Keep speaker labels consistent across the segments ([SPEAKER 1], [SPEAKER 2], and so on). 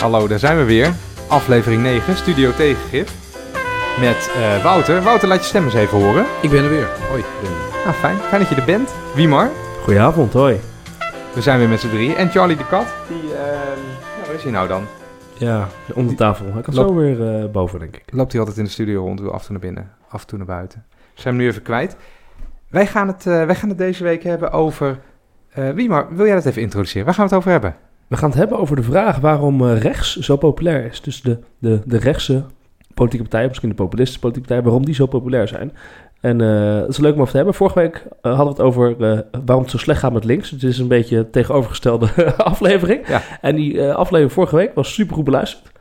[SPEAKER 1] Hallo, daar zijn we weer. Aflevering 9, Studio Tegengif. Met eh, Wouter. Wouter, laat je stem eens even horen.
[SPEAKER 2] Ik ben er weer. Hoi.
[SPEAKER 1] Nou, fijn. Fijn dat je er bent. Wiemar.
[SPEAKER 3] Goedenavond, hoi.
[SPEAKER 1] We zijn weer met z'n drieën. En Charlie de Kat. Die, ja, waar is hij nou dan?
[SPEAKER 3] Ja, onder tafel. Hij kan
[SPEAKER 1] Loop-
[SPEAKER 3] zo weer eh, boven, denk ik.
[SPEAKER 1] Loopt hij altijd in de studio rond, af en toe naar binnen, af en toe naar buiten. We zijn hem nu even kwijt. Wij gaan het, eh, wij gaan het deze week hebben over... Wiemar, wil jij dat even introduceren? Waar gaan we het over hebben?
[SPEAKER 3] We gaan het hebben over de vraag waarom eh, rechts zo populair is. Dus de, de, de rechtse politieke partijen, misschien de populistische politieke partijen, waarom die zo populair zijn. En eh het is leuk om over te hebben. Vorige week eh, hadden we het over eh, waarom het zo slecht gaat met links. Het is een beetje een tegenovergestelde aflevering.
[SPEAKER 1] Ja.
[SPEAKER 3] En die eh, aflevering vorige week was super goed beluisterd.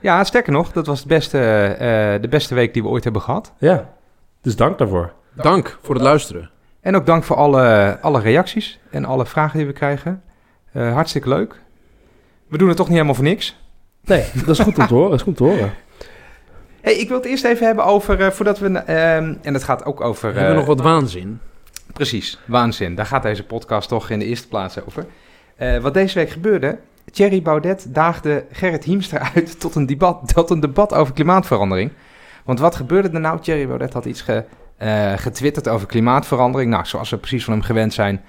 [SPEAKER 1] Ja, sterker nog, dat was het beste, eh, de beste week die we ooit hebben gehad.
[SPEAKER 3] Ja, dus dank daarvoor.
[SPEAKER 2] Dank voor het luisteren.
[SPEAKER 1] En ook dank voor alle, alle reacties en alle vragen die we krijgen. Eh, hartstikke leuk. We doen het toch niet helemaal voor niks.
[SPEAKER 3] Nee, dat is goed om te horen. Dat is goed te horen.
[SPEAKER 1] Hey, ik wil het eerst even hebben over, eh, voordat we, ehm, en dat gaat ook over...
[SPEAKER 2] We hebben
[SPEAKER 1] eh,
[SPEAKER 2] nog wat waanzin.
[SPEAKER 1] Precies, waanzin. Daar gaat deze podcast toch in de eerste plaats over. Eh, wat deze week gebeurde, Thierry Baudet daagde Gerrit Hiemstra uit tot een, debat, tot een debat over klimaatverandering. Want wat gebeurde er nou? Thierry Baudet had iets ge, eh, getwitterd over klimaatverandering. Nou, zoals we precies van hem gewend zijn,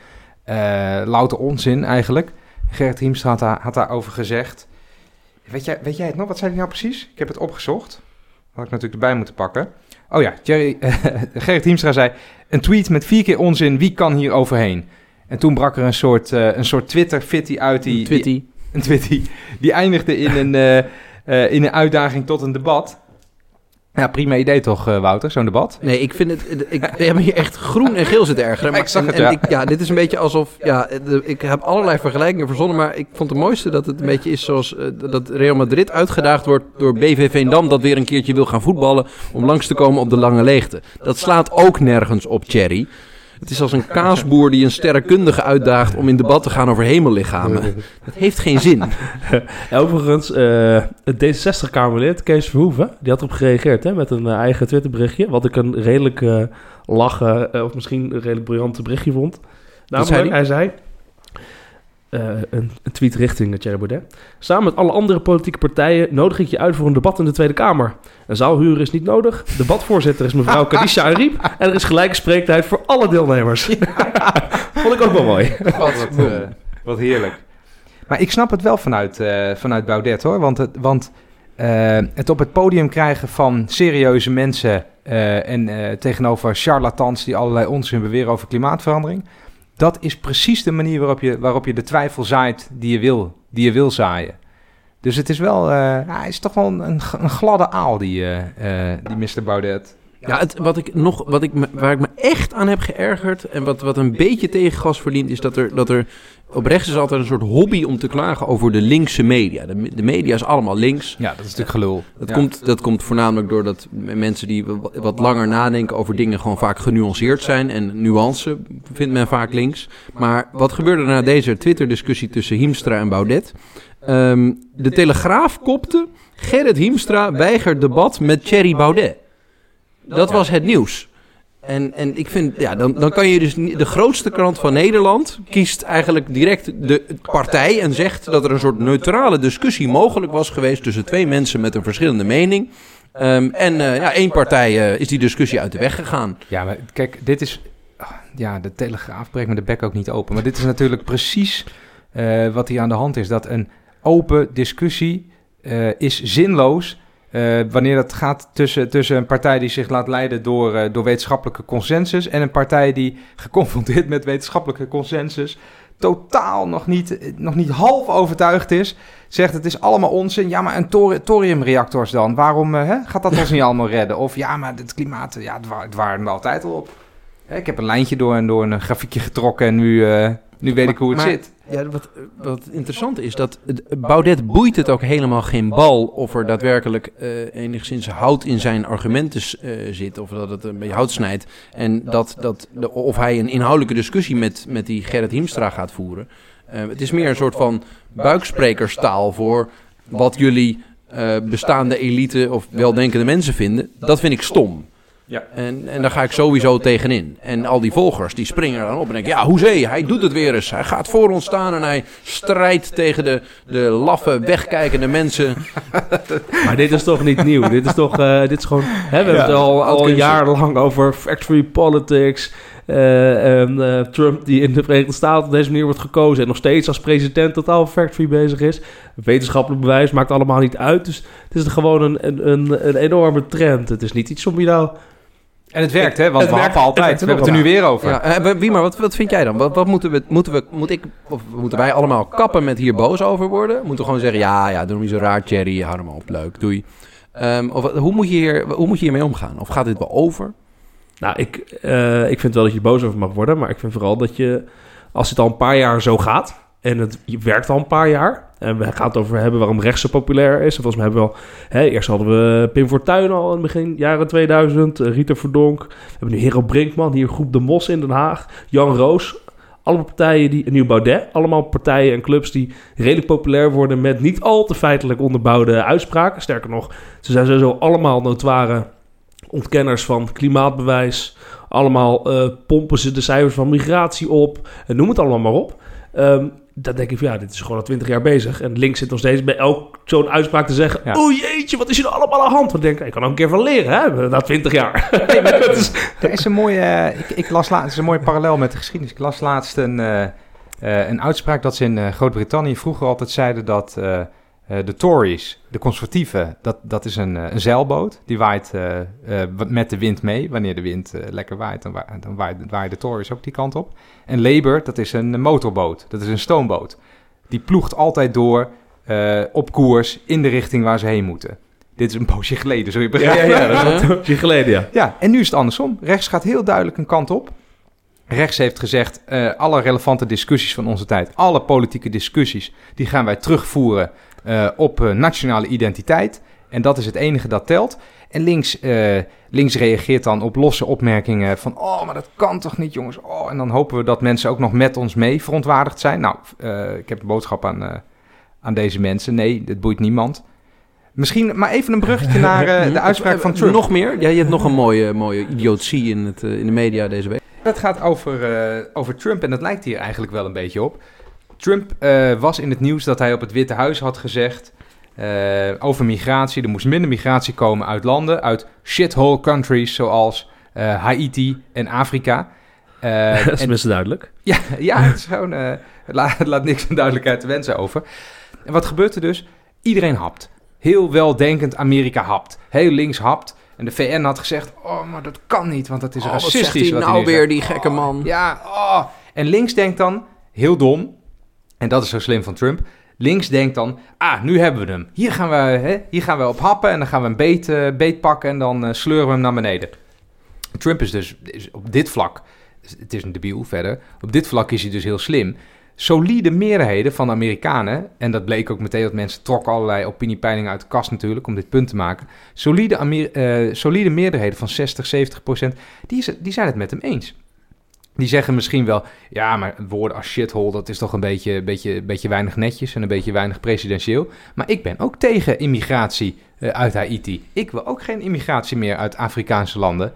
[SPEAKER 1] eh, louter onzin eigenlijk. Gerrit Hiemstra had, daar, had daarover gezegd. Weet jij, weet jij het nog? Wat zei hij nou precies? Ik heb het opgezocht. Had ik natuurlijk erbij moeten pakken. Oh ja, Thierry, Gerrit Hiemstra zei... Een tweet met vier keer onzin, wie kan hier overheen? En toen brak er een soort, eh, een soort Twitter-fitty uit. Die, die-
[SPEAKER 2] Twitty.
[SPEAKER 1] een twitty. Die eindigde in een, eh, eh, in een uitdaging tot een debat. Ja, prima idee toch, eh, Wouter, zo'n debat?
[SPEAKER 2] Nee, ik vind het... Ik me hier echt groen en geel zitten ergeren.
[SPEAKER 1] Ik zag het,
[SPEAKER 2] en
[SPEAKER 1] ja.
[SPEAKER 2] ik- ja, dit is een beetje alsof... Ja, de- ik heb allerlei vergelijkingen verzonnen, maar ik vond het mooiste dat het een beetje is zoals... eh, dat Real Madrid uitgedaagd wordt door BV Veendam... dat weer een keertje wil gaan voetballen om langs te komen op de lange leegte. Dat slaat ook nergens op, Thierry. Het is als een kaasboer die een sterrenkundige uitdaagt... om in debat te gaan over hemellichamen. Dat heeft geen zin.
[SPEAKER 3] Overigens, eh, het D66-Kamerlid Kees Verhoeven, die had erop gereageerd hè, met een eh, eigen Twitterberichtje. Wat ik een redelijk eh, lachen, of misschien een redelijk briljant berichtje vond. Namelijk,
[SPEAKER 2] zei hij?
[SPEAKER 3] hij zei, eh, een, een tweet richting Thierry Baudet. Samen met alle andere politieke partijen nodig ik je uit voor een debat in de Tweede Kamer. Een zaalhuur is niet nodig. Debatvoorzitter is mevrouw Kadisha Ariep. En er is gelijke spreektijd voor alle deelnemers. vond ik ook wel mooi.
[SPEAKER 1] Wat, eh, wat heerlijk. Maar ik snap het wel vanuit, eh, vanuit Baudet hoor. Want, het, want het op het podium krijgen van serieuze mensen en tegenover charlatans die allerlei onzin beweren over klimaatverandering. Dat is precies de manier waarop je, waarop je de twijfel zaait die je wil, die je wil zaaien. Dus het is wel, eh, ja, hij is toch wel een, een, gladde aal, die, eh, eh, die Mr. Baudet.
[SPEAKER 2] Ja, het, wat ik nog, wat ik waar ik me echt aan heb geërgerd en wat, wat een beetje tegengas verdient, is dat er, dat er op rechts is altijd een soort hobby om te klagen over de linkse media. De, de media is allemaal links.
[SPEAKER 1] Ja, dat is natuurlijk gelul.
[SPEAKER 2] Dat,
[SPEAKER 1] Ja.
[SPEAKER 2] komt, dat komt voornamelijk doordat mensen die wa- wat langer nadenken over dingen gewoon vaak genuanceerd zijn. En nuance vindt men vaak links. Maar wat gebeurde er na deze Twitter-discussie tussen Hiemstra en Baudet? Ehm, de Telegraaf kopte, Gerrit Hiemstra weigert debat met Thierry Baudet. Dat was het nieuws. En, en ik vind, ja, dan, dan kan je dus de grootste krant van Nederland kiest eigenlijk direct de partij en zegt dat er een soort neutrale discussie mogelijk was geweest tussen twee mensen met een verschillende mening. Ehm, en eh, ja, één partij eh, is die discussie uit de weg gegaan.
[SPEAKER 1] Ja, maar kijk, dit is... Ja, de Telegraaf breekt me de bek ook niet open. Maar dit is natuurlijk precies eh, wat hier aan de hand is. Dat een open discussie eh, is zinloos... eh, wanneer het gaat tussen, tussen een partij die zich laat leiden door, eh, door wetenschappelijke consensus... en een partij die geconfronteerd met wetenschappelijke consensus... totaal nog niet, nog niet half overtuigd is... zegt het is allemaal onzin. Ja, maar een thori- thoriumreactors dan? Waarom eh, hè? gaat dat ons niet allemaal redden? Of ja, maar het klimaat, ja, het, wa het waren altijd al op. Hè, Ik heb een lijntje door en door een grafiekje getrokken en nu, nu weet ik hoe het
[SPEAKER 2] Maar-
[SPEAKER 1] zit.
[SPEAKER 2] Ja, wat, wat interessant is, dat Baudet boeit het ook helemaal geen bal of er daadwerkelijk eh, enigszins hout in zijn argumenten eh, zit. Of dat het een beetje hout snijdt. En dat, dat, of hij een inhoudelijke discussie met, met die Gerrit Hiemstra gaat voeren. Eh, het is meer een soort van buiksprekerstaal voor wat jullie bestaande elite of weldenkende mensen vinden. Dat vind ik stom.
[SPEAKER 1] Ja.
[SPEAKER 2] En, en daar ga ik sowieso tegenin. En al die volgers die springen er dan op en denken: ja, hoezee, hij doet het weer eens. Hij gaat voor ons staan en hij strijdt tegen de, de laffe, wegkijkende mensen.
[SPEAKER 3] Maar dit is toch niet nieuw? Dit is toch, eh, dit is gewoon, hè, we hebben het al, al jarenlang over factory politics. eh, en eh, Trump die in de Verenigde Staten op deze manier wordt gekozen en nog steeds als president totaal factory bezig is. Wetenschappelijk bewijs maakt allemaal niet uit. Dus het is gewoon een, een, een, een enorme trend. Het is niet iets om je nou...
[SPEAKER 1] En het werkt, hè? Want
[SPEAKER 3] Het
[SPEAKER 1] we
[SPEAKER 3] werkt-
[SPEAKER 1] altijd. We hebben het er nu weer over.
[SPEAKER 2] Ja, eh, wie maar, wat, wat vind jij dan? Wat, wat moeten we, moeten we, moet ik, of moeten wij allemaal kappen met hier boos over worden? Moeten we gewoon zeggen: ja, ja, doe hem niet zo raar, Thierry, hou hem op, leuk, doei. Ehm, of, hoe, moet je hier, hoe moet je hiermee omgaan? Of gaat dit wel over?
[SPEAKER 3] Nou, ik, eh, ik vind wel dat je boos over mag worden. Maar ik vind vooral dat je, als het al een paar jaar zo gaat... en het je werkt al een paar jaar... en we gaan het over hebben waarom rechts zo populair is. En volgens mij hebben we al... Hè, eerst hadden we Pim Fortuyn al in het begin jaren 2000. eh, Rita Verdonk. We hebben nu Hero Brinkman. Hier Groep De Mos in Den Haag. Jan Roos. Allemaal partijen die... Nu Baudet. Allemaal partijen en clubs die redelijk populair worden... met niet al te feitelijk onderbouwde uitspraken. Sterker nog, ze zijn sowieso allemaal notoire ontkenners van klimaatbewijs. Allemaal eh, pompen ze de cijfers van migratie op. En noem het allemaal maar op. Ehm dan denk ik van ja, dit is gewoon al twintig jaar bezig. En links zit nog steeds bij elk zo'n uitspraak te zeggen...
[SPEAKER 1] Ja.
[SPEAKER 3] Oh jeetje, wat is er nou allemaal aan de hand? Want ik denk, ik kan ook een keer van leren, hè? Na twintig jaar. Het is-
[SPEAKER 1] Er is een mooie, eh, ik, ik las laatst, is een mooie parallel met de geschiedenis. Ik las laatst een, eh, eh, een uitspraak dat ze in Groot-Brittannië vroeger altijd zeiden dat de Tories, de conservatieven, dat, dat is een, eh, een zeilboot. Die waait eh, eh, met de wind mee. Wanneer de wind eh, lekker waait, dan, wa dan waaien de Tories ook die kant op. En Labour, dat is een motorboot, dat is een stoomboot. Die ploegt altijd door eh, op koers in de richting waar ze heen moeten. Dit is een poosje geleden, zul je begrijpen.
[SPEAKER 3] ja, ja, dat is een geleden, ja.
[SPEAKER 1] Ja, en nu is het andersom. Rechts gaat heel duidelijk een kant op. Rechts heeft gezegd, eh, alle relevante discussies van onze tijd, alle politieke discussies, die gaan wij terugvoeren eh, op eh, nationale identiteit. En dat is het enige dat telt. En links, eh, links reageert dan op losse opmerkingen van, oh, maar dat kan toch niet, jongens. Oh, en dan hopen we dat mensen ook nog met ons mee verontwaardigd zijn. Nou, ik heb een boodschap aan, aan deze mensen. Nee, dit boeit niemand. Misschien maar even een bruggetje naar de uitspraak van Trump.
[SPEAKER 2] Nog meer? Ja, je hebt nog een mooie, mooie idiotie in, het, in de media deze week.
[SPEAKER 1] Dat gaat over, over Trump en dat lijkt hier eigenlijk wel een beetje op. Trump eh, was in het nieuws dat hij op het Witte Huis had gezegd eh, over migratie. Er moest minder migratie komen uit landen, uit shithole countries zoals eh, Haiti en Afrika.
[SPEAKER 3] Dat is
[SPEAKER 1] en-
[SPEAKER 3] tenminste duidelijk.
[SPEAKER 1] ja, ja, het is gewoon, laat, niks aan duidelijkheid te wensen over. En wat gebeurt er dus? Iedereen hapt. Heel weldenkend Amerika hapt. Heel links hapt. En de VN had gezegd, oh, maar dat kan niet, want dat is
[SPEAKER 2] Oh, wat
[SPEAKER 1] racistisch.
[SPEAKER 2] zegt hij
[SPEAKER 1] wat
[SPEAKER 2] nou weer, die gekke man?
[SPEAKER 1] Ja, oh. En links denkt dan, heel dom, en dat is zo slim van Trump. Links denkt dan, ah, nu hebben we hem. Hier gaan we, hè, hier gaan we op happen en dan gaan we een beet, eh, beet pakken en dan eh, sleuren we hem naar beneden. Trump is dus op dit vlak, het is een debiel verder, op dit vlak is hij dus heel slim. Solide meerderheden van de Amerikanen, en dat bleek ook meteen dat mensen trokken allerlei opiniepeilingen uit de kast natuurlijk om dit punt te maken. Solide, Amer- eh, solide meerderheden van 60, 70 procent, die, die zijn het met hem eens. Die zeggen misschien wel, ja, maar woorden als shithole, dat is toch een beetje, beetje, beetje weinig netjes en een beetje weinig presidentieel. Maar ik ben ook tegen immigratie eh, uit Haiti. Ik wil ook geen immigratie meer uit Afrikaanse landen.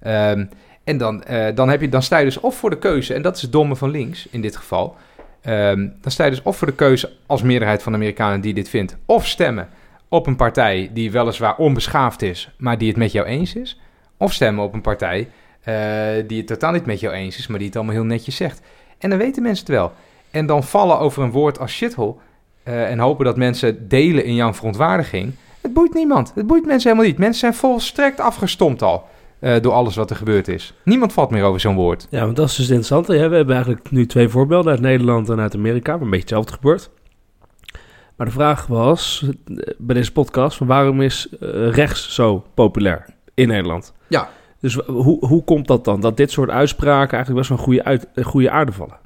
[SPEAKER 1] Ehm, en dan, eh, dan, heb je, dan sta je dus of voor de keuze, en dat is het domme van links in dit geval. Ehm, dan sta je dus of voor de keuze als meerderheid van Amerikanen die dit vindt, of stemmen op een partij die weliswaar onbeschaafd is, maar die het met jou eens is. Of stemmen op een partij die het totaal niet met jou eens is, maar die het allemaal heel netjes zegt. En dan weten mensen het wel. En dan vallen over een woord als shithole eh, en hopen dat mensen delen in jouw verontwaardiging. Het boeit niemand. Het boeit mensen helemaal niet. Mensen zijn volstrekt afgestompt al eh, door alles wat er gebeurd is. Niemand valt meer over zo'n woord.
[SPEAKER 3] Ja, want dat is dus hè. We hebben eigenlijk nu twee voorbeelden uit Nederland en uit Amerika, waar een beetje hetzelfde gebeurt. Maar de vraag was eh, bij deze podcast: van waarom is eh, rechts zo populair in Nederland?
[SPEAKER 2] Ja.
[SPEAKER 3] Dus hoe, hoe komt dat dan? Dat dit soort uitspraken eigenlijk best wel een goede, uit, een goede aarde vallen.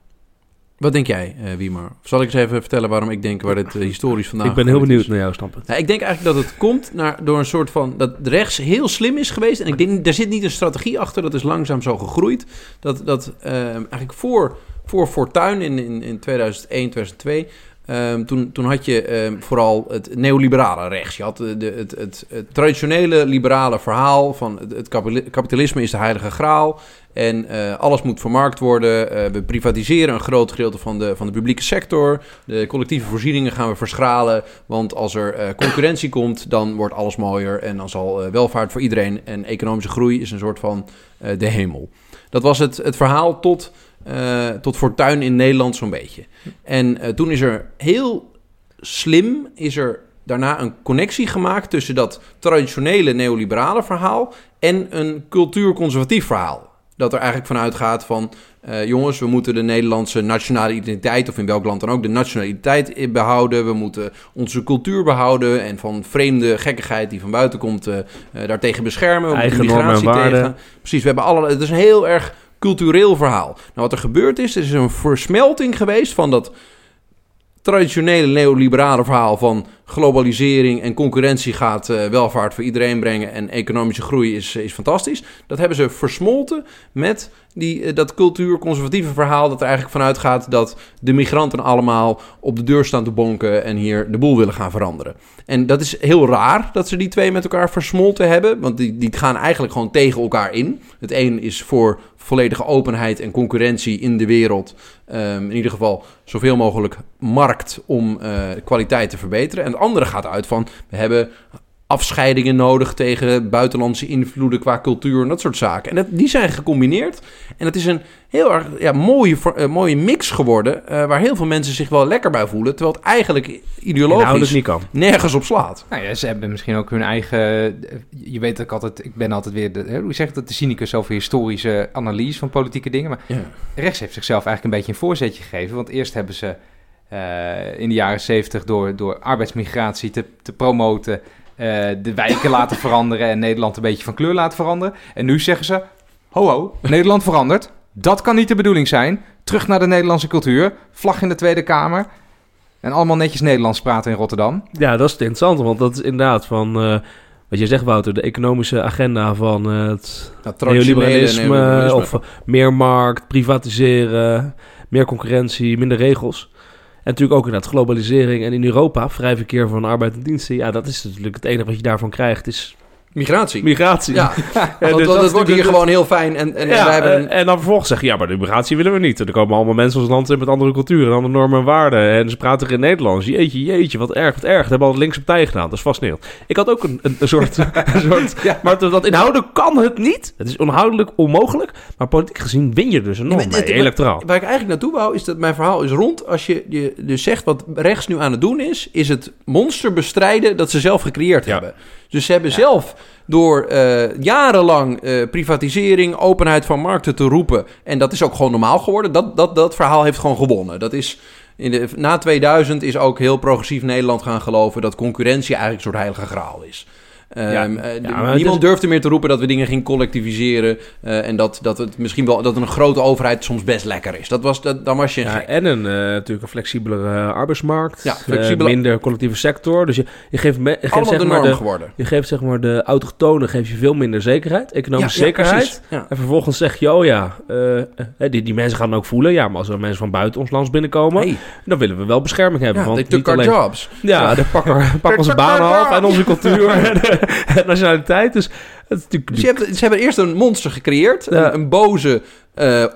[SPEAKER 2] Wat denk jij, eh Wiemar? Of Zal ik eens even vertellen waarom ik denk waar dit eh, historisch vandaan
[SPEAKER 3] ik ben heel benieuwd
[SPEAKER 2] is?
[SPEAKER 3] naar jouw standpunt.
[SPEAKER 2] Nou, ik denk eigenlijk dat het komt naar, door een soort van... dat rechts heel slim is geweest. En ik denk, er zit niet een strategie achter. Dat is langzaam zo gegroeid. Dat, dat eh, eigenlijk voor, voor Fortuyn in, in, in 2001, 2002... ehm, toen, toen had je ehm, vooral het neoliberale rechts. Je had de, de- het, het, traditionele liberale verhaal van het, het kapitali- kapitalisme is de heilige graal. En eh, alles moet vermarkt worden. Eh, we privatiseren een groot gedeelte van de, van de publieke sector. De collectieve voorzieningen gaan we verschralen. Want als er eh, concurrentie komt, dan wordt alles mooier. En dan zal eh, welvaart voor iedereen en economische groei is een soort van eh, de hemel. Dat was het, het verhaal tot, eh, tot Fortuin in Nederland zo'n beetje. En eh, toen is er heel slim, is er daarna een connectie gemaakt tussen dat traditionele neoliberale verhaal en een cultuurconservatief verhaal. Dat er eigenlijk vanuit gaat van, eh, jongens, we moeten de Nederlandse nationale identiteit, of in welk land dan ook, de nationaliteit behouden. We moeten onze cultuur behouden en van vreemde gekkigheid die van buiten komt, daartegen beschermen. We
[SPEAKER 3] Eigen
[SPEAKER 2] moeten migratie tegen. Precies, we hebben alle, het is een heel erg cultureel verhaal. Nou, wat er gebeurd is, is een versmelting geweest van dat traditionele neoliberale verhaal van globalisering en concurrentie gaat eh, welvaart voor iedereen brengen en economische groei is, is fantastisch. Dat hebben ze versmolten met die, eh, dat cultuur-conservatieve verhaal dat er eigenlijk vanuit gaat dat de migranten allemaal op de deur staan te bonken en hier de boel willen gaan veranderen. En dat is heel raar dat ze die twee met elkaar versmolten hebben, want die, die gaan eigenlijk gewoon tegen elkaar in. Het een is voor volledige openheid en concurrentie in de wereld. Ehm, in ieder geval zoveel mogelijk markt om eh, kwaliteit te verbeteren. En het andere gaat uit van we hebben afscheidingen nodig tegen buitenlandse invloeden qua cultuur en dat soort zaken. En dat, die zijn gecombineerd. En het is een heel erg ja, mooie, eh, mooie mix geworden. eh, waar heel veel mensen zich wel lekker bij voelen. Terwijl het eigenlijk ideologisch
[SPEAKER 3] niet kan.
[SPEAKER 2] nergens op slaat.
[SPEAKER 1] Nou ja, ze hebben misschien ook hun eigen... Je weet dat ik altijd... Ik ben altijd weer... De, hè, hoe zeg ik dat? De cynicus over historische analyse van politieke dingen. Maar
[SPEAKER 2] Ja.
[SPEAKER 1] rechts heeft zichzelf eigenlijk een beetje een voorzetje gegeven. Want eerst hebben ze eh, in de jaren zeventig door, door arbeidsmigratie te, te promoten... eh, de wijken laten veranderen en Nederland een beetje van kleur laten veranderen. En nu zeggen ze, ho ho, Nederland verandert. Dat kan niet de bedoeling zijn. Terug naar de Nederlandse cultuur. Vlag in de Tweede Kamer. En allemaal netjes Nederlands praten in Rotterdam.
[SPEAKER 3] Ja, dat is het interessante, want dat is inderdaad van... eh, wat je zegt, Wouter, de economische agenda van het neoliberalisme,
[SPEAKER 2] neoliberalisme.
[SPEAKER 3] of meer markt, privatiseren, meer concurrentie, minder regels. En natuurlijk ook inderdaad globalisering en in Europa vrij verkeer van arbeid en diensten. Ja, dat is natuurlijk het enige wat je daarvan krijgt, is
[SPEAKER 2] Migratie.
[SPEAKER 3] migratie.
[SPEAKER 2] Ja, want,
[SPEAKER 3] dus dat
[SPEAKER 2] wordt hier gewoon heel fijn. En, en
[SPEAKER 3] ja,
[SPEAKER 2] wij hebben een-
[SPEAKER 3] eh, en dan vervolgens zeggen, ja, maar de migratie willen we niet. Er komen allemaal mensen ons land in met andere culturen, andere normen en waarden. En ze praten in Nederlands. Jeetje, jeetje, wat erg, wat erg. Dat hebben al linkse partijen gedaan. Dat is fascinerend. Ik had ook een, een, een soort... een soort
[SPEAKER 2] Ja.
[SPEAKER 3] Maar dat, inhoudelijk kan het niet. Het is onhoudelijk onmogelijk. Maar politiek gezien win je dus enorm
[SPEAKER 2] dit-
[SPEAKER 3] mee, electoraal.
[SPEAKER 2] Waar ik eigenlijk naartoe wou, is dat mijn verhaal is rond. Als je, je dus zegt wat rechts nu aan het doen is, is het monster bestrijden dat ze zelf gecreëerd hebben. Dus ze hebben zelf door eh, jarenlang eh, privatisering, openheid van markten te roepen. En dat is ook gewoon normaal geworden. Dat, dat, dat verhaal heeft gewoon gewonnen. Dat is. In de, na 2000 is ook heel progressief Nederland gaan geloven dat concurrentie eigenlijk een soort heilige graal is. Ehm,
[SPEAKER 3] Ja.
[SPEAKER 2] eh,
[SPEAKER 3] Ja,
[SPEAKER 2] niemand
[SPEAKER 3] is-
[SPEAKER 2] durfde meer te roepen dat we dingen gingen collectiviseren. eh, en dat, dat het misschien wel dat een grote overheid soms best lekker is. Dat was, dat, dan was je een
[SPEAKER 3] Ja,
[SPEAKER 2] gek.
[SPEAKER 3] en een, eh, natuurlijk een flexibelere arbeidsmarkt.
[SPEAKER 2] Ja,
[SPEAKER 3] minder collectieve sector. Dus je, je geeft, me, je geeft zeg
[SPEAKER 2] de
[SPEAKER 3] maar de,
[SPEAKER 2] geworden.
[SPEAKER 3] je geeft zeg maar de autochtonen geef je veel minder zekerheid. Economische zekerheid. En vervolgens zeg je, oh ja, die, die mensen gaan ook voelen. Ja, maar als er mensen van buiten ons land binnenkomen,
[SPEAKER 2] Hey,
[SPEAKER 3] dan willen we wel bescherming hebben. want niet alleen,
[SPEAKER 2] jobs.
[SPEAKER 3] Ja, de pakken, pakken onze banen af en onze cultuur nationaliteit. Dus het is natuurlijk...
[SPEAKER 2] Dus je hebt, ze hebben eerst een monster gecreëerd.
[SPEAKER 3] Ja.
[SPEAKER 2] Een, een boze eh, eh,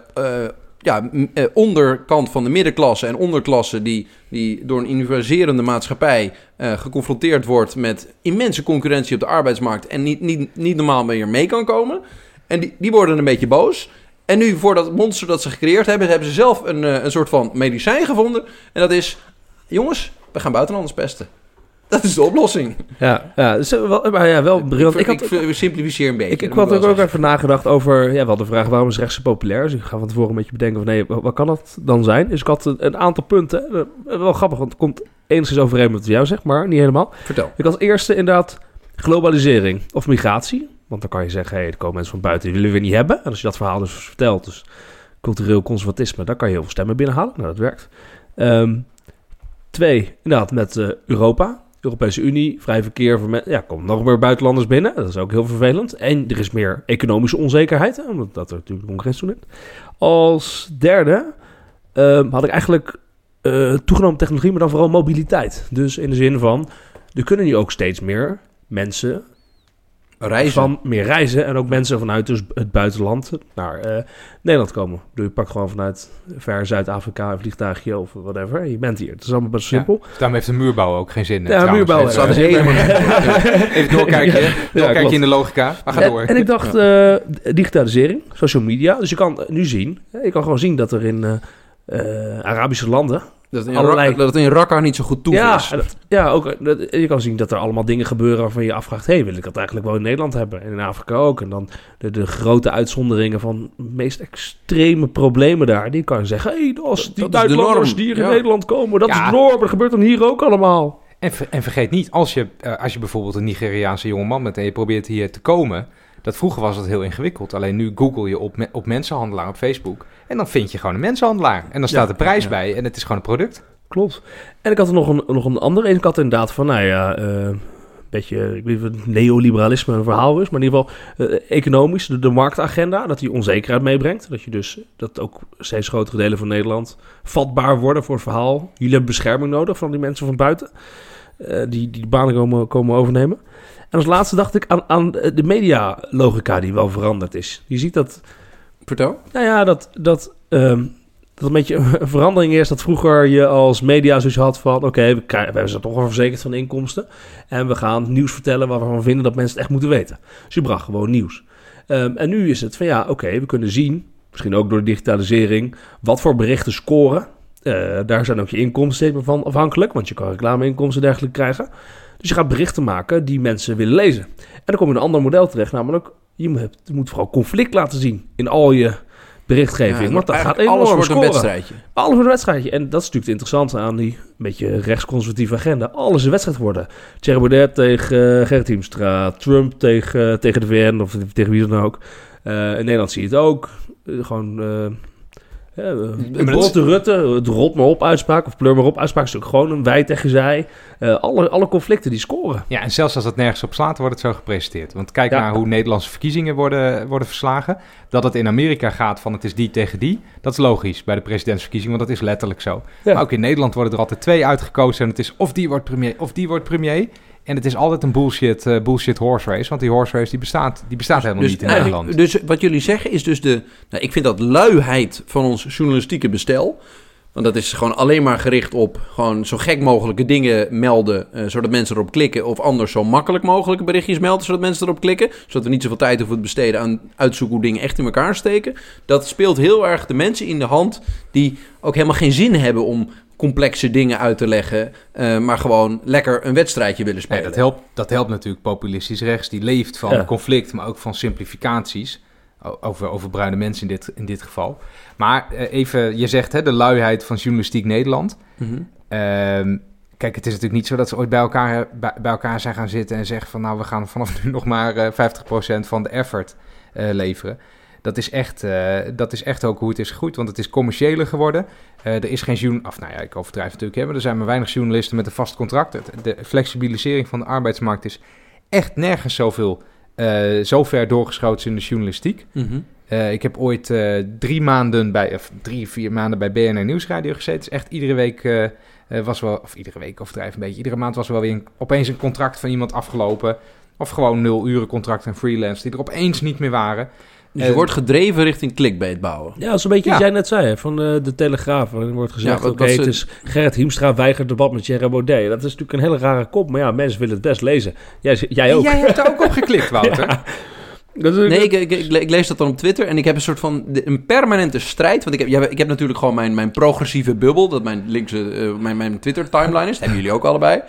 [SPEAKER 2] ja, eh, onderkant van de middenklasse en onderklasse... die, die door een universerende maatschappij geconfronteerd wordt... met immense concurrentie op de arbeidsmarkt... en niet, niet, niet normaal meer mee kan komen. En die, die worden een beetje boos. En nu, voor dat monster dat ze gecreëerd hebben... hebben ze zelf een, een soort van medicijn gevonden. En dat is... Jongens, we gaan buitenlanders pesten. Dat is de oplossing.
[SPEAKER 3] Ja, ja, dus, eh, wel, maar ja, wel briljant. Ik had,
[SPEAKER 2] ik simplificeer een beetje.
[SPEAKER 3] Ik, ik had
[SPEAKER 2] ik
[SPEAKER 3] ook, even nagedacht over, ja, wel de vraag waarom is rechts zo populair? Dus ik ga van tevoren een beetje bedenken van, nee, wat, kan dat dan zijn? Dus ik had een, een aantal punten, eh, wel grappig, want het komt enigszins overeen met wat jou zegt, maar niet helemaal.
[SPEAKER 2] Vertel.
[SPEAKER 3] Ik had eerste inderdaad globalisering of migratie. Want dan kan je zeggen, hey, er komen mensen van buiten, die willen we niet hebben. En als je dat verhaal dus vertelt, dus cultureel conservatisme, dan kan je heel veel stemmen binnenhalen. Nou, dat werkt. Ehm, twee, inderdaad, met eh, Europa. Europese Unie, vrij verkeer voor mensen. Ja, komt nog meer buitenlanders binnen. Dat is ook heel vervelend. En er is meer economische onzekerheid, omdat er natuurlijk concurrentie toeneemt. Als derde ehm, had ik eigenlijk eh, toegenomen technologie, maar dan vooral mobiliteit. Dus in de zin van, er kunnen nu ook steeds meer mensen
[SPEAKER 2] Reizen.
[SPEAKER 3] van meer reizen en ook mensen vanuit dus het buitenland naar eh, Nederland komen. Dus je pakt gewoon vanuit ver Zuid-Afrika een vliegtuigje of whatever. en Je bent hier. Het is allemaal best
[SPEAKER 1] Ja.
[SPEAKER 3] simpel.
[SPEAKER 1] Daarom heeft de muurbouw ook geen zin.
[SPEAKER 3] Ja,
[SPEAKER 1] trouwens.
[SPEAKER 3] muurbouw,
[SPEAKER 1] dus helemaal- Even doorkijken.
[SPEAKER 3] Ja,
[SPEAKER 1] doorkijken in de logica. Maar ga
[SPEAKER 3] En,
[SPEAKER 1] door.
[SPEAKER 3] en ik dacht, eh, digitalisering, social media. Dus je kan nu zien, je kan gewoon zien dat er in eh, eh, Arabische landen
[SPEAKER 2] Dat het in,
[SPEAKER 3] Allerlei-
[SPEAKER 2] Raqqa- dat het in Raqqa niet zo goed toe
[SPEAKER 3] ja,
[SPEAKER 2] is.
[SPEAKER 3] dat- ja, ook. dat- je kan zien dat er allemaal dingen gebeuren waarvan je je afvraagt: hey, wil ik dat eigenlijk wel in Nederland hebben? En in Afrika ook. En dan de, de grote uitzonderingen van de meest extreme problemen daar. Die kan je zeggen: hé, hey, als die
[SPEAKER 2] dat
[SPEAKER 3] buitenlanders
[SPEAKER 2] norm.
[SPEAKER 3] die hier in. Nederland komen, dat
[SPEAKER 1] Ja.
[SPEAKER 3] is de norm. Dat gebeurt dan hier ook allemaal.
[SPEAKER 1] En, ver- en vergeet niet, als je, eh, als je bijvoorbeeld een Nigeriaanse jongeman bent en je probeert hier te komen. Dat vroeger was dat heel ingewikkeld. Alleen nu google je op, me- op mensenhandelaar op Facebook. En dan vind je gewoon een mensenhandelaar. En dan staat de prijs bij en het is gewoon een product.
[SPEAKER 3] Klopt. En ik had er nog een, nog een andere. Ik had inderdaad van, nou ja, eh, een beetje, ik weet niet of het neoliberalisme een verhaal is, maar in ieder geval eh, economisch, de, de marktagenda, dat die onzekerheid meebrengt. Dat je dus, dat ook steeds grotere delen van Nederland vatbaar worden voor het verhaal. Jullie hebben bescherming nodig van die mensen van buiten, eh, die die banen komen, komen overnemen. En als laatste dacht ik aan, aan de medialogica die wel veranderd is. Je ziet dat
[SPEAKER 2] Vertel.
[SPEAKER 3] nou ja, dat, dat, ehm, dat een beetje een verandering is. Dat vroeger je als media zoiets had van... oké, we, we zijn toch wel verzekerd van inkomsten. En we gaan nieuws vertellen waarvan we vinden dat mensen het echt moeten weten. Dus je bracht gewoon nieuws. Ehm, en nu is het van ja, oké, we kunnen zien... misschien ook door de digitalisering... wat voor berichten scoren. Eh, daar zijn ook je inkomsten van afhankelijk... want je kan reclameinkomsten en dergelijke krijgen. Dus je gaat berichten maken die mensen willen lezen. En dan kom je in een ander model terecht, namelijk... je moet, je moet vooral conflict laten zien in al je berichtgeving.
[SPEAKER 2] Ja,
[SPEAKER 3] want dat gaat enorm
[SPEAKER 2] alles wordt een wedstrijdje.
[SPEAKER 3] Alles wordt een wedstrijdje. En dat is natuurlijk het interessante aan die beetje rechtsconservatieve agenda. Alles is een wedstrijd worden. Thierry Baudet tegen uh, Gerrit Hiemstra. Trump tegen, uh, tegen de VN of tegen wie dan ook. Uh, in Nederland zie je het ook. Uh, gewoon... Ja, de Rutte, het rolt maar op uitspraak of pleur maar op uitspraak is ook gewoon een wij tegen zij. Uh, alle, alle conflicten die scoren.
[SPEAKER 1] Ja, en zelfs als het nergens op slaat, wordt het zo gepresenteerd. Want kijk ja. naar hoe Nederlandse verkiezingen worden, worden verslagen. Dat het in Amerika gaat van het is die tegen die, dat is logisch bij de presidentsverkiezingen, want dat is letterlijk zo. Ja. Maar ook in Nederland worden er altijd twee uitgekozen en het is of die wordt premier of die wordt premier. En het is altijd een bullshit, uh, bullshit horse race. Want die horse race die bestaat, die bestaat helemaal
[SPEAKER 2] dus,
[SPEAKER 1] niet in Nederland.
[SPEAKER 2] Dus wat jullie zeggen is dus de... Nou, ik vind dat luiheid van ons journalistieke bestel... Want dat is gewoon alleen maar gericht op gewoon zo gek mogelijke dingen melden, uh, zodat mensen erop klikken. Of anders zo makkelijk mogelijke berichtjes melden, zodat mensen erop klikken. Zodat we niet zoveel tijd hoeven te besteden aan uitzoeken hoe dingen echt in elkaar steken. Dat speelt heel erg de mensen in de hand die ook helemaal geen zin hebben om complexe dingen uit te leggen, uh, maar gewoon lekker een wedstrijdje willen spelen.
[SPEAKER 1] Dat, helpt, dat helpt natuurlijk populistisch rechts, die leeft van ja. conflict, maar ook van simplificaties. Over, over bruine mensen in dit, in dit geval. Maar uh, even, je zegt hè, de luiheid van journalistiek Nederland. Mm -hmm. uh, kijk, het is natuurlijk niet zo dat ze ooit bij elkaar, bij, bij, elkaar zijn gaan zitten en zeggen van nou, we gaan vanaf nu nog maar uh, 50% van de effort leveren. Dat is, echt, uh, dat is echt ook hoe het is gegroeid, want het is commerciëler geworden. Uh, er is geen journal... Of nou ja, ik overdrijf natuurlijk, hè, maar er zijn maar weinig journalisten met een vast contract. De flexibilisering van de arbeidsmarkt is echt nergens zoveel, uh, zo ver doorgeschoten in de journalistiek. Mm -hmm. ik heb ooit eh, drie maanden bij, of drie, vier maanden bij BNR Nieuwsradio gezeten. Dus echt iedere week eh, was wel, of iedere week overdrijf een beetje, iedere maand was er wel weer een, opeens een contract van iemand afgelopen. Of gewoon nul uren contract en freelance die er opeens niet meer waren.
[SPEAKER 2] Dus je wordt gedreven richting clickbait bouwen.
[SPEAKER 3] Ja, dat is een beetje ja. wat jij net zei, van uh, de Telegraaf. Er wordt gezegd, ja, oké, okay, het is Gerrit Hiemstra weigert debat met Thierry Baudet. Dat is natuurlijk een hele rare kop, maar ja, mensen willen het best lezen. Jij, jij ook.
[SPEAKER 1] Jij hebt er ook op geklikt, Wouter.
[SPEAKER 2] ja. Nee, ik, ik, ik, ik, lees dat dan op Twitter en ik heb een soort van de, een permanente strijd. Want ik heb, ik heb natuurlijk gewoon mijn, mijn progressieve bubbel, dat mijn linkse, uh, mijn, mijn Twitter-timeline is. Dat hebben jullie ook allebei.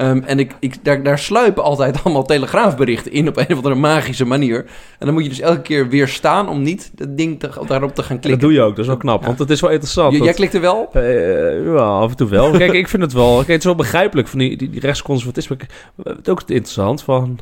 [SPEAKER 2] Um, en ik, ik, daar, daar sluipen altijd allemaal telegraafberichten in op een of andere magische manier. En dan moet je dus elke keer weer staan om niet dat ding te, daarop te gaan klikken.
[SPEAKER 3] Dat doe je ook, dat is wel knap, ja. want het is wel interessant.
[SPEAKER 2] J
[SPEAKER 3] dat,
[SPEAKER 2] jij klikt er wel?
[SPEAKER 3] Uh, ja, af en toe wel. Kijk, ik vind het wel, kijk, het is wel begrijpelijk van die, die, die rechtsconservatisme. Het is ook interessant van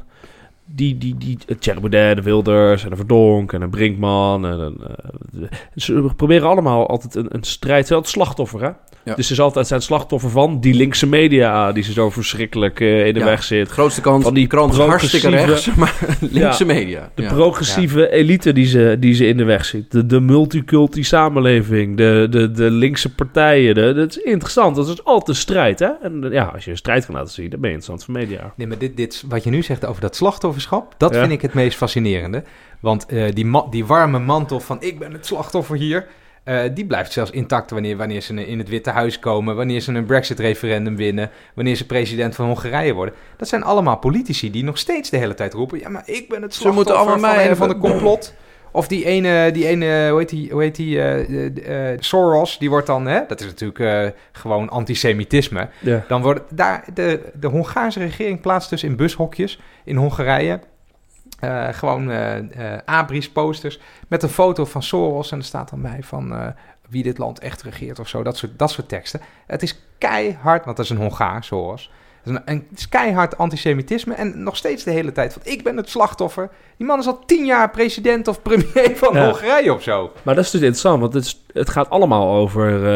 [SPEAKER 3] die, die, die, Thierry Baudet, de Wilders en de Verdonk en de Brinkman. En, een, eh, de- ze proberen allemaal altijd een, een strijd. Altijd slachtoffer, hè?
[SPEAKER 2] Ja.
[SPEAKER 3] Dus ze zijn altijd zijn slachtoffer van die linkse media die ze zo verschrikkelijk eh, in de
[SPEAKER 2] Ja.
[SPEAKER 3] weg zit.
[SPEAKER 2] De grootste kant
[SPEAKER 3] Van die
[SPEAKER 2] krant is hartstikke
[SPEAKER 3] progressieve-
[SPEAKER 2] rechts, maar linkse media.
[SPEAKER 3] De
[SPEAKER 2] Ja.
[SPEAKER 3] progressieve elite die ze, die ze in de weg zit. De, de multiculti samenleving. De, de, de linkse partijen. De, dat is interessant. Dat is altijd een strijd. Hè? En ja, als je een strijd kan laten zien, dan ben je interessant voor media.
[SPEAKER 1] Nee, maar dit, dit, wat je nu zegt over dat slachtofferschap, dat
[SPEAKER 3] Ja.
[SPEAKER 1] vind ik het meest fascinerende. Want eh, die, die warme mantel van ik ben het slachtoffer hier, eh, die blijft zelfs intact wanneer, wanneer ze in het Witte Huis komen, wanneer ze een Brexit-referendum winnen, wanneer ze president van Hongarije worden. Dat zijn allemaal politici die nog steeds de hele tijd roepen, ja, maar ik ben het
[SPEAKER 2] Ze
[SPEAKER 1] slachtoffer
[SPEAKER 2] moeten allemaal
[SPEAKER 1] van
[SPEAKER 2] mij
[SPEAKER 1] een van de complot. Of die ene, die ene hoe heet die, hoe heet die eh, eh, Soros, die wordt dan, hè, dat is natuurlijk gewoon antisemitisme.
[SPEAKER 3] Ja.
[SPEAKER 1] Dan wordt daar de, de Hongaarse regering plaatst dus in bushokjes in Hongarije eh, gewoon eh eh abris posters met een foto van Soros en er staat dan bij van wie dit land echt regeert of zo, dat soort, dat soort teksten. Het is keihard, want dat is een Hongaar, Soros. Het is, een, een- het is keihard antisemitisme en nog steeds de hele tijd van ik ben het slachtoffer. Die man is al tien jaar president of premier van
[SPEAKER 3] Ja.
[SPEAKER 1] Hongarije of zo.
[SPEAKER 3] Maar dat is dus interessant, want het, is, het gaat allemaal over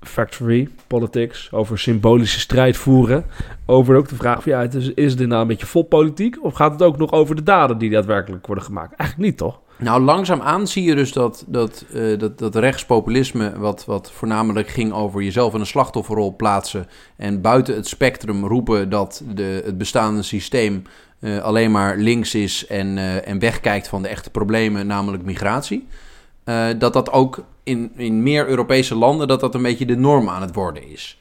[SPEAKER 3] factory politics, over symbolische strijd voeren. Over ook de vraag van ja, het is, dit nou een beetje vol politiek? Of gaat het ook nog over de daden die daadwerkelijk worden gemaakt? Eigenlijk niet, toch?
[SPEAKER 2] Nou, langzaamaan zie je dus dat, dat, eh, dat, dat rechtspopulisme, wat, wat voornamelijk ging over jezelf in een slachtofferrol plaatsen en buiten het spectrum roepen dat de, het bestaande systeem eh, alleen maar links is en, eh, en wegkijkt van de echte problemen, namelijk migratie. dat dat ook in, in meer Europese landen, dat dat een beetje de norm aan het worden is.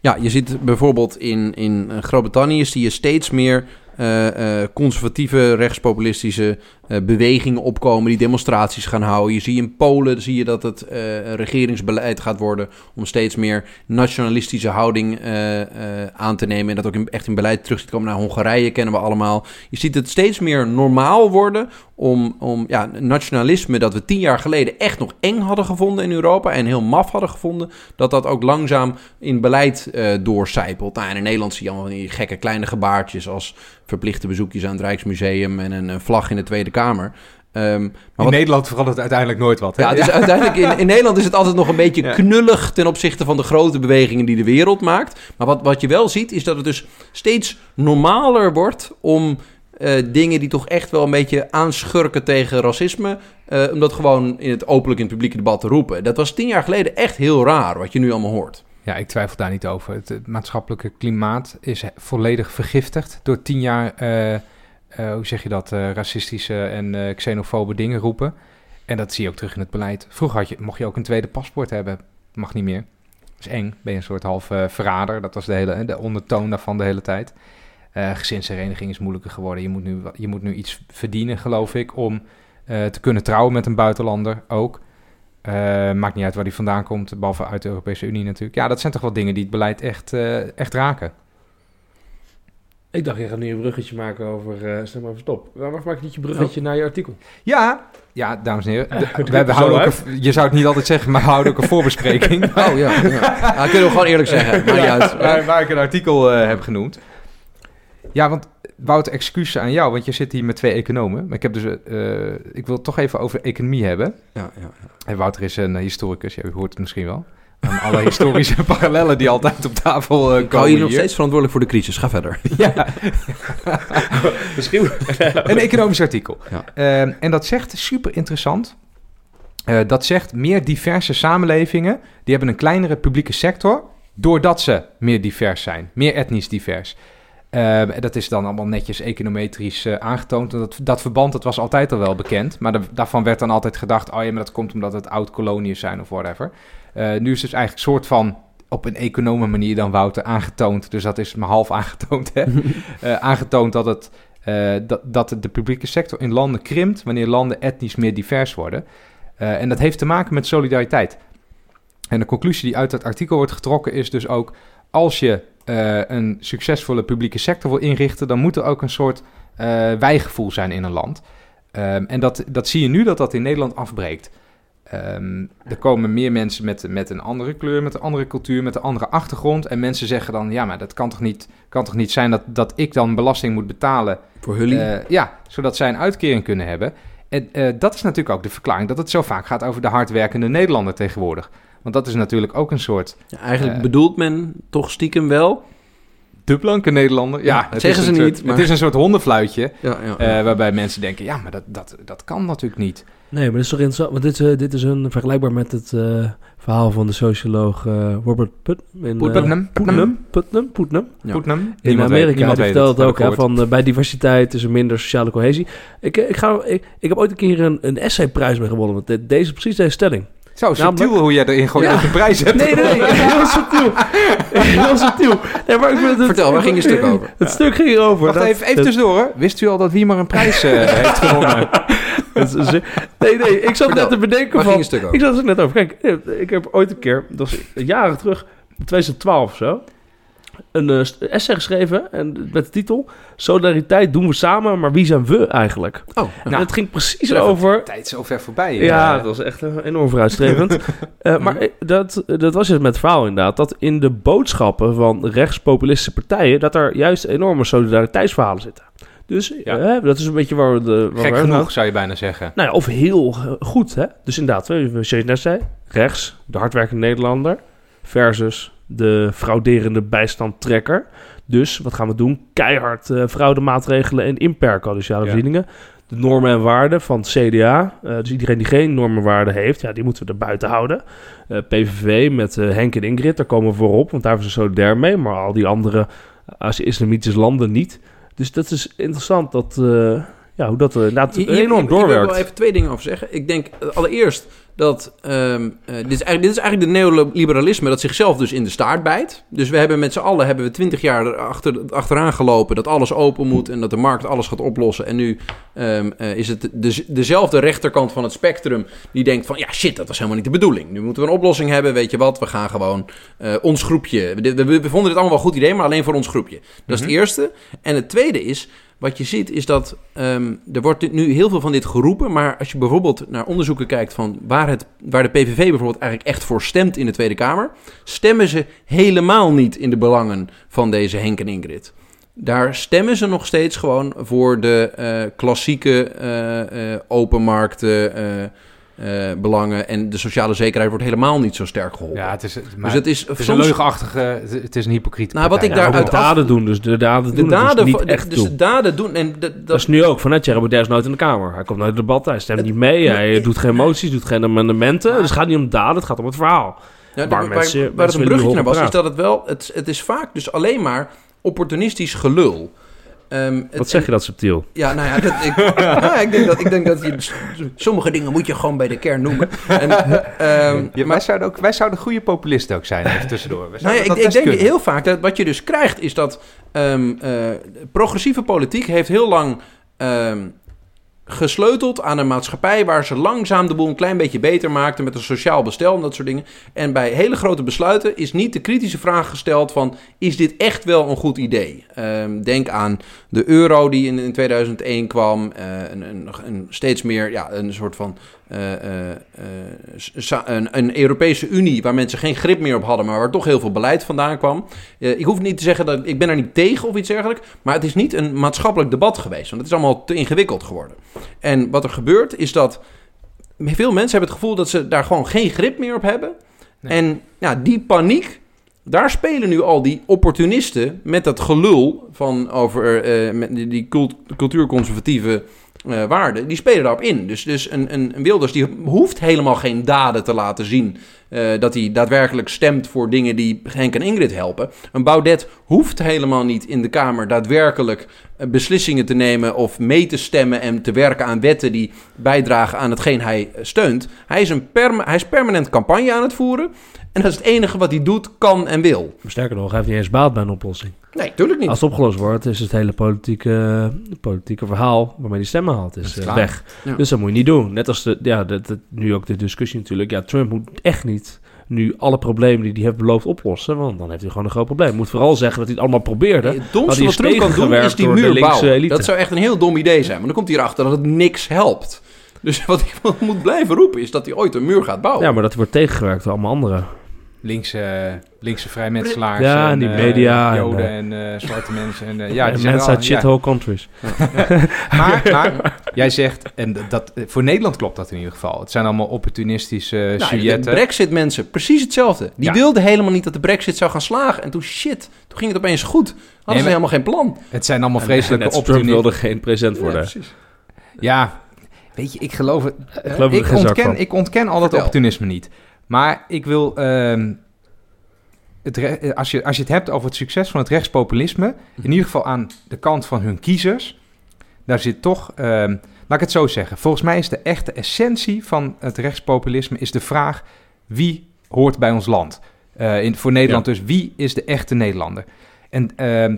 [SPEAKER 2] Ja, je ziet bijvoorbeeld in, in Groot-Brittannië zie je steeds meer eh, eh, conservatieve, rechtspopulistische eh, bewegingen opkomen die demonstraties gaan houden. Je ziet in Polen zie je dat het eh, regeringsbeleid gaat worden om steeds meer nationalistische houding eh, eh, aan te nemen. En dat ook in, echt in beleid terug ziet komen naar Hongarije, kennen we allemaal. Je ziet het steeds meer normaal worden om, om ja, nationalisme dat we tien jaar geleden echt nog eng hadden gevonden in Europa en heel maf hadden gevonden, dat dat ook langzaam in beleid eh doorcijpelt. Nou, en in Nederland zie je allemaal die gekke kleine gebaartjes als verplichte bezoekjes aan het Rijksmuseum en een, eh, vlag in de Tweede Kamer. Ehm, maar
[SPEAKER 1] In
[SPEAKER 2] wat-
[SPEAKER 1] Nederland verandert uiteindelijk nooit wat. hè?
[SPEAKER 2] ja, dus uiteindelijk in, in Nederland is het altijd nog een beetje
[SPEAKER 1] Ja.
[SPEAKER 2] knullig ten opzichte van de grote bewegingen die de wereld maakt. Maar wat, wat je wel ziet is dat het dus steeds normaler wordt om eh, dingen die toch echt wel een beetje aanschurken tegen racisme, eh, om dat gewoon in het openlijk in het publieke debat te roepen. Dat was tien jaar geleden echt heel raar, wat je nu allemaal hoort.
[SPEAKER 1] Ja, ik twijfel daar niet over. Het, het maatschappelijke klimaat is volledig vergiftigd door tien jaar, eh, eh, hoe zeg je dat, eh, racistische en eh, xenofobe dingen roepen. En dat zie je ook terug in het beleid. Vroeger had je, mocht je ook een tweede paspoort hebben. Mag niet meer. Dat is eng. Ben je een soort half verrader. Dat was de, hele, de ondertoon daarvan de hele tijd. Gezinshereniging is moeilijker geworden. Je moet nu, je moet nu iets verdienen, geloof ik, om te kunnen trouwen met een buitenlander ook. Maakt niet uit waar die vandaan komt, behalve uit de Europese Unie natuurlijk. Ja, dat zijn toch wel dingen die het beleid echt, echt raken.
[SPEAKER 3] Ik dacht, je gaat nu een bruggetje maken over... eh stel maar even stop. Waarom maak je niet je bruggetje naar je artikel?
[SPEAKER 1] Ja, ja dames en heren. we, houden ook een- je zou het niet altijd zeggen, maar we houden ook een voorbespreking.
[SPEAKER 2] Oh ja, ja. ja kunnen we gewoon eerlijk zeggen. Uit.
[SPEAKER 1] waar, waar ik een artikel eh, heb genoemd. Ja, want Wouter, excuses aan jou, want je zit hier met twee economen. Maar ik, heb dus, eh, ik wil het toch even over economie hebben.
[SPEAKER 2] Ja, ja.
[SPEAKER 1] En Wouter is een historicus, ja, u hoort het misschien wel. Aan alle historische parallellen die altijd op tafel eh, komen
[SPEAKER 2] Ik hou je nog steeds verantwoordelijk voor de crisis. Ga verder.
[SPEAKER 1] Ja,
[SPEAKER 3] Misschien...
[SPEAKER 1] een economisch artikel.
[SPEAKER 2] Ja.
[SPEAKER 1] Ehm, en dat zegt, super interessant, eh, dat zegt meer diverse samenlevingen, die hebben een kleinere publieke sector, doordat ze meer divers zijn, meer etnisch divers. En dat is dan allemaal netjes econometrisch eh, aangetoond. Dat, dat verband dat was altijd al wel bekend. Maar da- daarvan werd dan altijd gedacht... oh ja, maar dat komt omdat het oud-koloniën zijn of whatever. Eh, nu is het dus eigenlijk een soort van... op een econome manier dan Wouter aangetoond... dus dat is maar half aangetoond, hè? Eh, aangetoond dat, het, dat, dat de publieke sector in landen krimpt... wanneer landen etnisch meer divers worden. En dat heeft te maken met solidariteit. En de conclusie die uit dat artikel wordt getrokken is dus ook... als je eh, een succesvolle publieke sector wil inrichten... dan moet er ook een soort eh wijgevoel zijn in een land. Ehm, en dat, dat zie je nu dat dat in Nederland afbreekt. ehm, er komen meer mensen met, met een andere kleur, met een andere cultuur, met een andere achtergrond. En mensen zeggen dan, ja, maar dat kan toch niet, kan toch niet zijn dat, dat ik dan belasting moet betalen
[SPEAKER 2] Voor jullie.
[SPEAKER 1] eh, ja, zodat zij een uitkering kunnen hebben. En dat is natuurlijk ook de verklaring dat het zo vaak gaat over de hardwerkende Nederlander tegenwoordig. Want dat is natuurlijk ook een soort
[SPEAKER 2] Ja, eigenlijk
[SPEAKER 1] eh,
[SPEAKER 2] bedoelt men toch stiekem wel.
[SPEAKER 1] de blanke Nederlander. Ja,
[SPEAKER 2] Ja,
[SPEAKER 1] het
[SPEAKER 2] zeggen ze
[SPEAKER 1] soort-
[SPEAKER 2] niet, maar-
[SPEAKER 1] Het is een soort hondenfluitje,
[SPEAKER 2] Ja, ja.
[SPEAKER 1] eh, waarbij mensen denken, ja, maar dat, dat, dat kan natuurlijk niet.
[SPEAKER 3] Nee, maar dat is toch interessant. Want dit, is, eh, dit is een vergelijkbaar met het eh, verhaal van de socioloog Robert Put, in,
[SPEAKER 1] Putnam,
[SPEAKER 3] Putnam, Putnam, Putnam.
[SPEAKER 2] Ja.
[SPEAKER 1] Putnam.
[SPEAKER 3] In Amerika, die vertelt ook, hè, van bij diversiteit is er minder sociale cohesie. Ik, ik, ga, ik, ik heb ooit een keer een, een essayprijs mee gewonnen met deze, precies deze stelling.
[SPEAKER 1] Zo subtiel hoe jij erin
[SPEAKER 3] Ja.
[SPEAKER 1] ook een prijs hebt.
[SPEAKER 3] Nee, nee, nee, heel subtiel. Heel subtiel. Nee, maar ik het,
[SPEAKER 2] Vertel, waar ging je stuk over?
[SPEAKER 3] Het stuk ging erover.
[SPEAKER 1] Wacht
[SPEAKER 3] dat-
[SPEAKER 1] even, even
[SPEAKER 3] dat-
[SPEAKER 1] tussendoor. Wist u al dat Wiemer een prijs eh, heeft gewonnen?
[SPEAKER 3] dat Nee, nee, ik zat
[SPEAKER 2] Vertel,
[SPEAKER 3] net te bedenken
[SPEAKER 2] Waar
[SPEAKER 3] van...
[SPEAKER 2] ging je stuk over?
[SPEAKER 3] Ik zat er net over. Kijk, eh, ik heb ooit een keer, dat is jaren terug, 2012 of zo, een eh, st- essay geschreven en met de titel Solidariteit doen we samen, maar wie zijn we eigenlijk?
[SPEAKER 2] Oh,
[SPEAKER 3] En
[SPEAKER 1] Nou,
[SPEAKER 3] het ging precies over...
[SPEAKER 1] Tijd is zo ver voorbij.
[SPEAKER 3] Ja,
[SPEAKER 1] Eh,
[SPEAKER 3] dat was echt eh, enorm vooruitstrevend. Maar dat, dat was dus met het verhaal inderdaad, dat in de boodschappen van rechtspopulistische partijen, dat er juist enorme solidariteitsverhalen zitten. Dus
[SPEAKER 1] Ja.
[SPEAKER 3] dat is een beetje waar we de... waar
[SPEAKER 1] Gek
[SPEAKER 3] we
[SPEAKER 1] genoeg zou je bijna zeggen.
[SPEAKER 3] nou ja, of heel goed, hè? Dus inderdaad, zoals je net zei, rechts, de hardwerkende Nederlander versus de frauderende bijstandtrekker. Dus wat gaan we doen? Keihard eh fraudemaatregelen en inperken, dus sociale
[SPEAKER 1] Ja.
[SPEAKER 3] voorzieningen. De normen en waarden van het CDA. eh, dus iedereen die geen normen en waarden heeft, ja, die moeten we er buiten houden. Eh, PVV met Henk en Ingrid, daar komen we voorop, want daar zijn ze solidair mee. Maar al die andere Azië-islamitische landen niet. Dus dat is interessant dat, ja, hoe dat er inderdaad enorm doorwerkt.
[SPEAKER 2] Ik wil even twee dingen over zeggen. Ik denk allereerst dat ehm, eh, dit, is eigenlijk, dit is eigenlijk de neoliberalisme dat zichzelf dus in de staart bijt. Dus we hebben met z'n allen hebben we twintig jaar erachter, achteraan gelopen dat alles open moet en dat de markt alles gaat oplossen. En nu ehm, eh, is het de, dezelfde rechterkant van het spectrum die denkt van ja shit, dat was helemaal niet de bedoeling. Nu moeten we een oplossing hebben, weet je wat, we gaan gewoon eh, ons groepje. We, we, we vonden dit allemaal wel een goed idee, maar alleen voor ons groepje. Dat is
[SPEAKER 1] Mhm.
[SPEAKER 2] het eerste. En het tweede is, wat je ziet is dat ehm, er wordt nu heel veel van dit geroepen. Maar als je bijvoorbeeld naar onderzoeken kijkt van waar, het, waar de PVV bijvoorbeeld eigenlijk echt voor stemt in de Tweede Kamer, stemmen ze helemaal niet in de belangen van deze Henk en Ingrid. Daar stemmen ze nog steeds gewoon voor de eh, klassieke eh, eh, openmarkten, eh, belangen. En de sociale zekerheid wordt helemaal niet zo sterk geholpen.
[SPEAKER 1] Ja, het is, maar
[SPEAKER 2] dus het is,
[SPEAKER 1] het is
[SPEAKER 2] soms-
[SPEAKER 1] een leugenachtige, het het is een hypocriet.
[SPEAKER 2] Nou, wat ik
[SPEAKER 3] de
[SPEAKER 2] af-
[SPEAKER 3] daden doen, dus de daden
[SPEAKER 2] de
[SPEAKER 3] doen het
[SPEAKER 2] daden,
[SPEAKER 3] dus niet
[SPEAKER 2] van-
[SPEAKER 3] echt
[SPEAKER 2] dus
[SPEAKER 3] doen.
[SPEAKER 2] de daden doen. En dat, dat,
[SPEAKER 3] Dat is nu ook. Vanuit Thierry Baudet is nooit in de Kamer. Hij komt in het debat, hij stemt niet mee, hij doet geen moties, doet geen amendementen. Dus het gaat niet om daden, het gaat om het verhaal.
[SPEAKER 2] Ja,
[SPEAKER 3] Waar
[SPEAKER 2] waar,
[SPEAKER 3] mensen-
[SPEAKER 2] waar,
[SPEAKER 3] mensen
[SPEAKER 2] het een bruggetje naar was, is dat het wel... Het, het is vaak dus alleen maar opportunistisch gelul. Ehm, het-
[SPEAKER 3] Wat zeg je dat subtiel?
[SPEAKER 2] Ja, nou ja, dat, ik, nou ik, denk dat, ik denk dat je... Sommige dingen moet je gewoon bij de kern noemen. En, ehm,
[SPEAKER 1] Ja, wij, zouden ook, wij zouden goede populisten ook zijn, even tussendoor. Wij
[SPEAKER 2] nou ja, ik, ik denk
[SPEAKER 1] kunnen.
[SPEAKER 2] heel vaak dat wat je dus krijgt is dat ehm, eh, progressieve politiek heeft heel lang ehm, gesleuteld aan een maatschappij waar ze langzaam de boel een klein beetje beter maakten met een sociaal bestel en dat soort dingen. En bij hele grote besluiten is niet de kritische vraag gesteld van is dit echt wel een goed idee? Ehm, denk aan de euro die in, in 2001 kwam, eh, een, een, een steeds meer ja, een soort van een, een Europese Unie waar mensen geen grip meer op hadden, maar waar toch heel veel beleid vandaan kwam. Eh, ik hoef niet te zeggen dat ik ben er niet tegen of iets dergelijks, maar het is niet een maatschappelijk debat geweest, want het is allemaal te ingewikkeld geworden. En wat er gebeurt is dat veel mensen hebben het gevoel dat ze daar gewoon geen grip meer op hebben.
[SPEAKER 1] Nee.
[SPEAKER 2] En ja, die paniek, daar spelen nu al die opportunisten met dat gelul van over eh, met die, die cult- cultuurconservatieve eh, waarden, die spelen daarop in. Dus, dus een, een, Wilders die hoeft helemaal geen daden te laten zien. eh, dat hij daadwerkelijk stemt voor dingen die Henk en Ingrid helpen. Een Baudet hoeft helemaal niet in de Kamer daadwerkelijk eh, beslissingen te nemen of mee te stemmen en te werken aan wetten die bijdragen aan hetgeen hij steunt. Hij is, een hij is permanent campagne aan het voeren. En dat is het enige wat hij doet, kan en wil.
[SPEAKER 3] Maar sterker nog, hij heeft niet eens baat bij een oplossing.
[SPEAKER 2] Nee, tuurlijk niet.
[SPEAKER 3] Als het opgelost wordt, is het hele politieke, politieke verhaal waarmee die stemmen haalt, is
[SPEAKER 1] is
[SPEAKER 3] eh, weg.
[SPEAKER 2] Ja.
[SPEAKER 3] Dus dat moet je niet doen. Net als de, ja, dat dat- nu ook de discussie natuurlijk. Ja, Trump moet echt niet nu alle problemen die hij heeft beloofd oplossen, want dan heeft hij gewoon een groot probleem. Hij moet vooral zeggen dat hij het allemaal probeerde.
[SPEAKER 2] Het domste wat Trump kan doen is die muur bouwen. Dat zou echt een heel dom idee zijn. Maar dan komt hij erachter dat het niks helpt. Dus wat ik moet blijven roepen is dat hij ooit een muur gaat bouwen.
[SPEAKER 3] Ja, maar dat wordt tegengewerkt door allemaal anderen.
[SPEAKER 1] Linkse, linkse vrijmetselaars.
[SPEAKER 3] Ja, en die
[SPEAKER 1] eh,
[SPEAKER 3] media en,
[SPEAKER 1] Joden
[SPEAKER 3] eh,
[SPEAKER 1] en eh, zwarte mensen. En, eh, ja,
[SPEAKER 3] Ja,
[SPEAKER 1] die zijn
[SPEAKER 3] mensen uit
[SPEAKER 1] ja.
[SPEAKER 3] shithole countries.
[SPEAKER 1] Maar, maar jij zegt, en dat, voor Nederland klopt dat in ieder geval. Het zijn allemaal opportunistische uh,
[SPEAKER 2] Nou, de
[SPEAKER 1] sujetten.
[SPEAKER 2] Brexit-mensen, precies hetzelfde. Die
[SPEAKER 1] Ja.
[SPEAKER 2] wilden helemaal niet dat de Brexit zou gaan slagen. En toen shit, toen ging het opeens goed. Hadden
[SPEAKER 1] Nee,
[SPEAKER 2] ze helemaal geen plan.
[SPEAKER 1] Het zijn allemaal vreselijke opportunisten.
[SPEAKER 3] wilde geen president
[SPEAKER 2] Ja,
[SPEAKER 3] worden.
[SPEAKER 2] precies.
[SPEAKER 1] Ja, weet je, ik geloof het.
[SPEAKER 3] Ik
[SPEAKER 1] ontken, ik ontken al dat opportunisme niet. Maar ik wil. ehm, het als, je, als je het hebt over het succes van het rechtspopulisme. in ieder geval aan de kant van hun kiezers. daar zit toch. ehm, laat ik het zo zeggen. Volgens mij is de echte essentie van het rechtspopulisme. is de vraag: wie hoort bij ons land? Eh, in, voor Nederland dus, wie is de echte Nederlander? En ehm,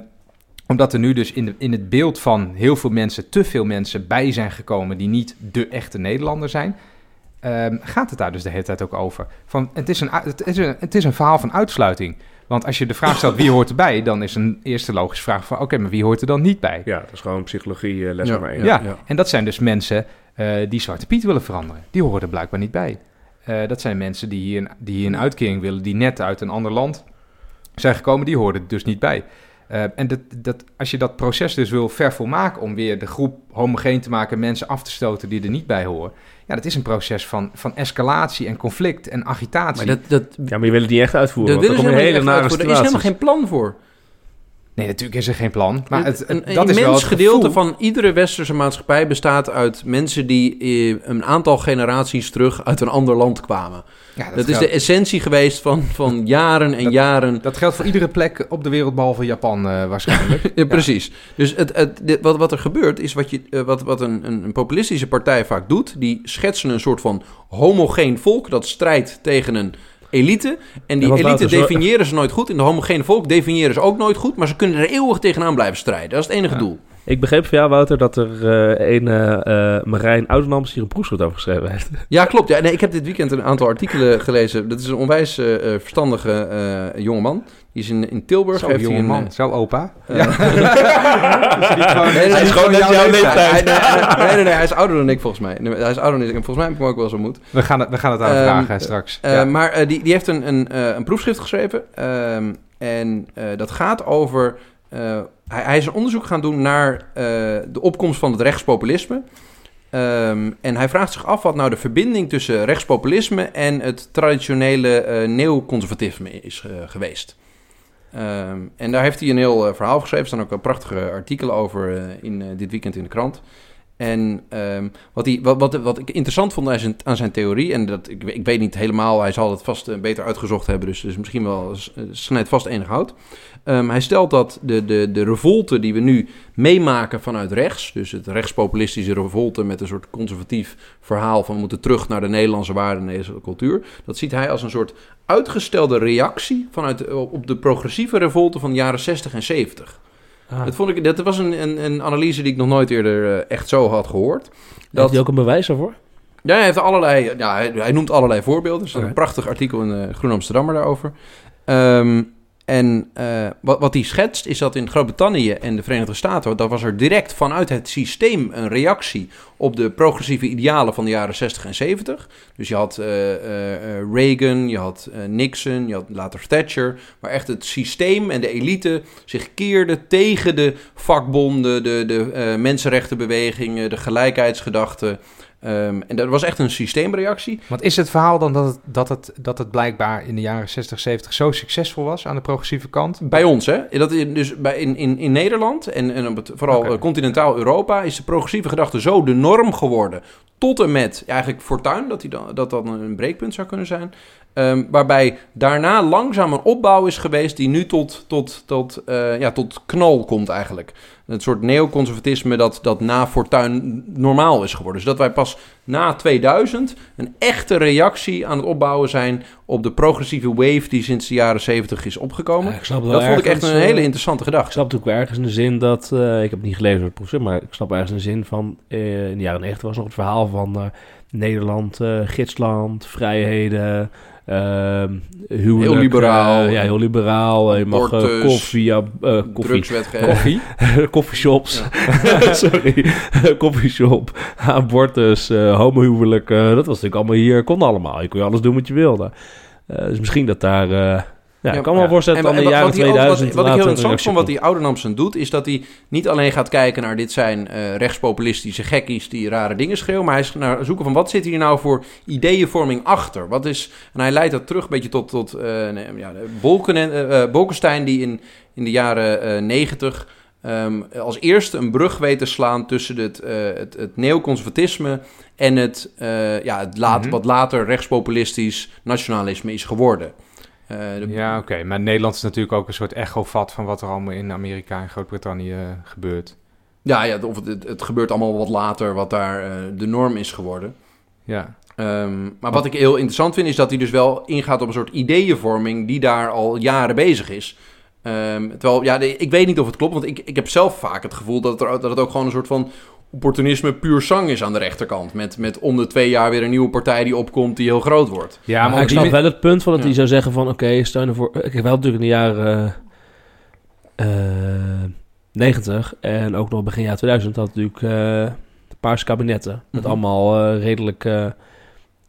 [SPEAKER 1] omdat er nu dus in, de, in het beeld van heel veel mensen, te veel mensen bij zijn gekomen die niet de echte Nederlander zijn, ehm, gaat het daar dus de hele tijd ook over. Van, het, is een, het, is een, het is een verhaal van uitsluiting. Want als je de vraag stelt wie hoort erbij, dan is een eerste logische vraag van oké, maar wie hoort er dan niet bij?
[SPEAKER 3] Ja, dat is gewoon psychologie eh, les
[SPEAKER 2] Ja,
[SPEAKER 3] één.
[SPEAKER 1] Ja,
[SPEAKER 2] ja.
[SPEAKER 1] en dat zijn dus mensen eh, die Zwarte Piet willen veranderen. Die horen er blijkbaar niet bij. Eh, dat zijn mensen die hier, een, die hier een uitkering willen, die net uit een ander land zijn gekomen, die horen er dus niet bij. Eh, en dat, dat, als je dat proces dus wil vervolmaken om weer de groep homogeen te maken, mensen af te stoten die er niet bij horen. Ja, dat is een proces van, van escalatie en conflict en agitatie.
[SPEAKER 2] Maar dat, dat,
[SPEAKER 3] Ja, maar je wil het niet echt uitvoeren.
[SPEAKER 2] dat
[SPEAKER 3] want
[SPEAKER 2] willen
[SPEAKER 3] dan
[SPEAKER 2] ze
[SPEAKER 3] kom je
[SPEAKER 2] helemaal
[SPEAKER 3] hele
[SPEAKER 2] niet echt uitvoeren. Er is helemaal geen plan voor.
[SPEAKER 1] Nee, natuurlijk is er geen plan. Maar het, het-
[SPEAKER 2] een
[SPEAKER 1] dat is wel
[SPEAKER 2] immens
[SPEAKER 1] het
[SPEAKER 2] gedeelte
[SPEAKER 1] gevoel.
[SPEAKER 2] van iedere westerse maatschappij bestaat uit mensen die eh, een aantal generaties terug uit een ander land kwamen.
[SPEAKER 1] Ja,
[SPEAKER 2] Dat, is de essentie geweest van, van jaren en
[SPEAKER 1] Dat-
[SPEAKER 2] jaren.
[SPEAKER 1] dat geldt voor iedere plek op de wereld behalve Japan eh, waarschijnlijk.
[SPEAKER 2] Ja, precies. Dus het, het, dit- wat, wat er gebeurt is wat, je, eh, wat, wat een, een, een populistische partij vaak doet. Die schetsen een soort van homogeen volk dat strijdt tegen een elite. En die elite definiëren ze nooit goed. En de homogene volk definiëren ze ook nooit goed. Maar ze kunnen er eeuwig tegenaan blijven strijden. Dat is het enige
[SPEAKER 1] Ja.
[SPEAKER 2] doel.
[SPEAKER 3] Ik begreep van jou, Wouter, dat er eh, een eh, eh, Marijn Oudenams hier een proefschrift over geschreven heeft.
[SPEAKER 2] Ja, klopt. Ja, nee, ik heb dit weekend een aantal artikelen gelezen. Dat is een onwijs verstandige eh jongeman. Die is in, in Tilburg.
[SPEAKER 1] Zo,
[SPEAKER 2] heeft hij
[SPEAKER 1] jonge
[SPEAKER 2] een,
[SPEAKER 1] man.
[SPEAKER 2] eh,
[SPEAKER 1] Zo, opa. Ja. Dus die gewoon-
[SPEAKER 2] Nee,
[SPEAKER 1] hij is gewoon
[SPEAKER 2] net
[SPEAKER 1] jouw leeftijd.
[SPEAKER 2] Hij- nee, nee, nee, nee, hij is ouder dan ik volgens mij. Nee, Hij is ouder dan ik. En volgens mij heb ik hem ook wel eens ontmoet.
[SPEAKER 1] We gaan het, we gaan het aan
[SPEAKER 2] Ehm,
[SPEAKER 1] vragen straks.
[SPEAKER 2] Eh,
[SPEAKER 1] ja.
[SPEAKER 2] Maar die, die heeft een, een, eh, een proefschrift geschreven. Ehm, en eh, dat gaat over... eh, hij, hij is een onderzoek gaan doen naar eh, de opkomst van het rechtspopulisme. Ehm, en hij vraagt zich af wat nou de verbinding tussen rechtspopulisme en het traditionele eh neoconservatisme is geweest. Ehm, en daar heeft hij een heel verhaal geschreven. Er staan ook prachtige artikelen over in, dit weekend in de krant. En ehm, wat, hij, wat, wat, wat ik interessant vond aan zijn, aan zijn theorie, en dat, ik, ik weet niet helemaal, hij zal het vast eh, beter uitgezocht hebben, dus, dus misschien wel eh, snijdt vast enig hout. Ehm, hij stelt dat de, de, de revolte die we nu meemaken vanuit rechts, dus het rechtspopulistische revolte met een soort conservatief verhaal van we moeten terug naar de Nederlandse waarden en deze cultuur, dat ziet hij als een soort uitgestelde reactie vanuit, op de progressieve revolte van de jaren 60 en 70.
[SPEAKER 3] Ah.
[SPEAKER 2] Dat, vond ik, dat was een, een, een analyse die ik nog nooit eerder eh, echt zo had gehoord.
[SPEAKER 3] Heeft
[SPEAKER 2] Dat,
[SPEAKER 3] hij ook een bewijs daarvoor?
[SPEAKER 2] ja, hij, heeft allerlei, ja, hij, hij noemt allerlei voorbeelden. Er is een prachtig artikel in de Groen Amsterdammer daarover. Ehm, en eh, wat, wat hij schetst is dat in Groot-Brittannië en de Verenigde Staten... dat was er direct vanuit het systeem een reactie op de progressieve idealen van de jaren 60 en 70. Dus je had eh, eh, Reagan, je had Nixon, je had later Thatcher... waar echt het systeem en de elite zich keerden tegen de vakbonden... de, de mensenrechtenbewegingen, de gelijkheidsgedachte... Ehm, en dat was echt een systeemreactie.
[SPEAKER 1] Want is het verhaal dan dat het, dat, het, dat het blijkbaar in de jaren 60, 70 zo succesvol was aan de progressieve kant?
[SPEAKER 2] Bij ons, hè? Dat, is dus bij, in, in, in Nederland en, en op het, vooral eh, continentaal Europa is de progressieve gedachte zo de norm geworden. Tot en met ja, eigenlijk Fortuin, dat, die dan, dat dan een breekpunt zou kunnen zijn. Ehm, waarbij daarna langzaam een opbouw is geweest die nu tot, tot, tot, eh, ja, tot knal komt eigenlijk. Een soort neoconservatisme dat, dat na Fortuin normaal is geworden. Dus dat wij pas na 2000 een echte reactie aan het opbouwen zijn op de progressieve wave die sinds de jaren 70 is opgekomen.
[SPEAKER 3] Ja, ik snap
[SPEAKER 2] Dat vond ik echt een
[SPEAKER 3] eh,
[SPEAKER 2] hele interessante
[SPEAKER 3] Ik
[SPEAKER 2] gedachte.
[SPEAKER 3] snap natuurlijk ergens in de zin dat... eh, ik heb het niet gelezen door het proefschrift, maar ik snap ergens in de zin van... eh, in de jaren 90 was nog het verhaal van eh, Nederland, eh, gidsland, vrijheden... ehm, huwelijk,
[SPEAKER 2] Heel liberaal.
[SPEAKER 3] eh, ja, heel liberaal. Je mag eh, koffie, ja, eh, koffie,
[SPEAKER 2] Drugswetgeving.
[SPEAKER 1] Koffie?
[SPEAKER 3] coffeeshops. Sorry, coffeeshop, abortus, eh homohuwelijk. eh, dat was natuurlijk allemaal hier, kon allemaal. Je kon je alles doen wat je wilde. Eh, dus misschien dat daar... ja, ik kan me wel voorstellen dat in de jaren
[SPEAKER 2] wat hij ook-
[SPEAKER 3] 2000...
[SPEAKER 2] Wat, ik heel interessant vond, wat die oude Namsen doet, is dat hij niet alleen gaat kijken naar dit zijn eh, rechtspopulistische gekkies die rare dingen schreeuwen, maar hij is naar zoeken van wat zit hier nou voor ideeënvorming achter? Wat is, en hij leidt dat terug een beetje tot, tot eh, ja, Bolken en, eh, die in, in de jaren negentig ehm, als eerste een brug weet te slaan tussen het, het, het neoconservatisme en het, ja, het laat,
[SPEAKER 1] Mhm.
[SPEAKER 2] wat later rechtspopulistisch nationalisme is geworden. Eh, de-
[SPEAKER 1] Ja, oké. Maar Nederland is natuurlijk ook een soort echo-vat van wat er allemaal in Amerika en Groot-Brittannië eh, gebeurt.
[SPEAKER 2] Ja, ja of het, het, gebeurt allemaal wat later, wat daar eh, de norm is geworden.
[SPEAKER 1] Ja.
[SPEAKER 2] Ehm, maar wat ik heel interessant vind, is dat hij dus wel ingaat op een soort ideeënvorming die daar al jaren bezig is. Ehm, terwijl, ja, ik weet niet of het klopt, want ik, ik heb zelf vaak het gevoel dat het, er, dat het ook gewoon een soort van opportunisme puur zang is aan de rechterkant. Met, met om de twee jaar weer een nieuwe partij die opkomt die heel groot wordt.
[SPEAKER 1] Ja,
[SPEAKER 3] maar
[SPEAKER 1] maar
[SPEAKER 3] ik snap wel het punt van dat
[SPEAKER 2] Ja.
[SPEAKER 3] hij zou zeggen van... Oké, stel je voor... Ik heb wel natuurlijk in de jaren... eh 90 en ook nog begin jaar 2000 had natuurlijk eh, de paarse kabinetten. Met
[SPEAKER 2] Mhm.
[SPEAKER 3] allemaal eh, redelijk, eh, hoe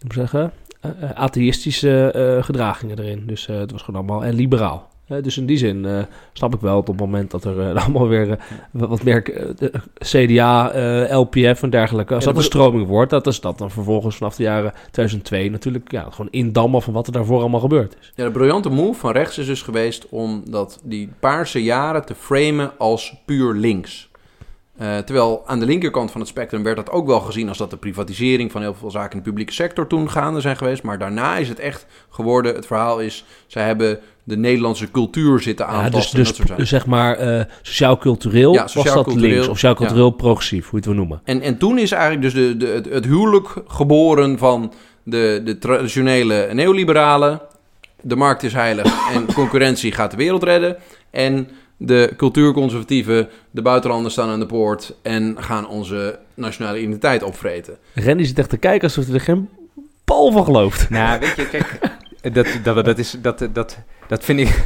[SPEAKER 3] moet ik zeggen, eh, eh, atheïstische eh, gedragingen erin. Dus eh, het was gewoon allemaal en liberaal. Dus in die zin eh, snap ik wel dat op het moment dat er eh, allemaal weer eh, wat meer CDA, LPF en dergelijke, als
[SPEAKER 2] Ja,
[SPEAKER 3] dat een
[SPEAKER 2] dat
[SPEAKER 3] stroming wordt, dat is dat dan vervolgens vanaf de jaren 2002 natuurlijk ja, gewoon indammen van wat er daarvoor allemaal gebeurd is.
[SPEAKER 2] Ja, de briljante move van rechts is dus geweest om dat, die paarse jaren te framen als puur links. Eh, terwijl aan de linkerkant van het spectrum werd dat ook wel gezien als dat de privatisering van heel veel zaken in de publieke sector toen gaande zijn geweest. Maar daarna is het echt geworden, het verhaal is, zij hebben de Nederlandse cultuur zitten
[SPEAKER 3] Ja,
[SPEAKER 2] aantasten.
[SPEAKER 3] dus, dus,
[SPEAKER 2] dat soort zaken.
[SPEAKER 3] dus zeg maar eh, sociaal-cultureel
[SPEAKER 2] Ja,
[SPEAKER 3] was dat links of sociaal-cultureel progressief, hoe je het wil noemen.
[SPEAKER 2] En, en toen is eigenlijk dus de, de, het, het huwelijk geboren van de, de traditionele neoliberalen. De markt is heilig en concurrentie gaat de wereld redden. En de cultuurconservatieven, de buitenlanders staan aan de poort en gaan onze nationale identiteit opvreten.
[SPEAKER 3] Randy zit echt te kijken alsof hij er geen bal van gelooft.
[SPEAKER 1] Nou, weet je, kijk, dat, dat, dat, is, dat, dat, dat, vind ik,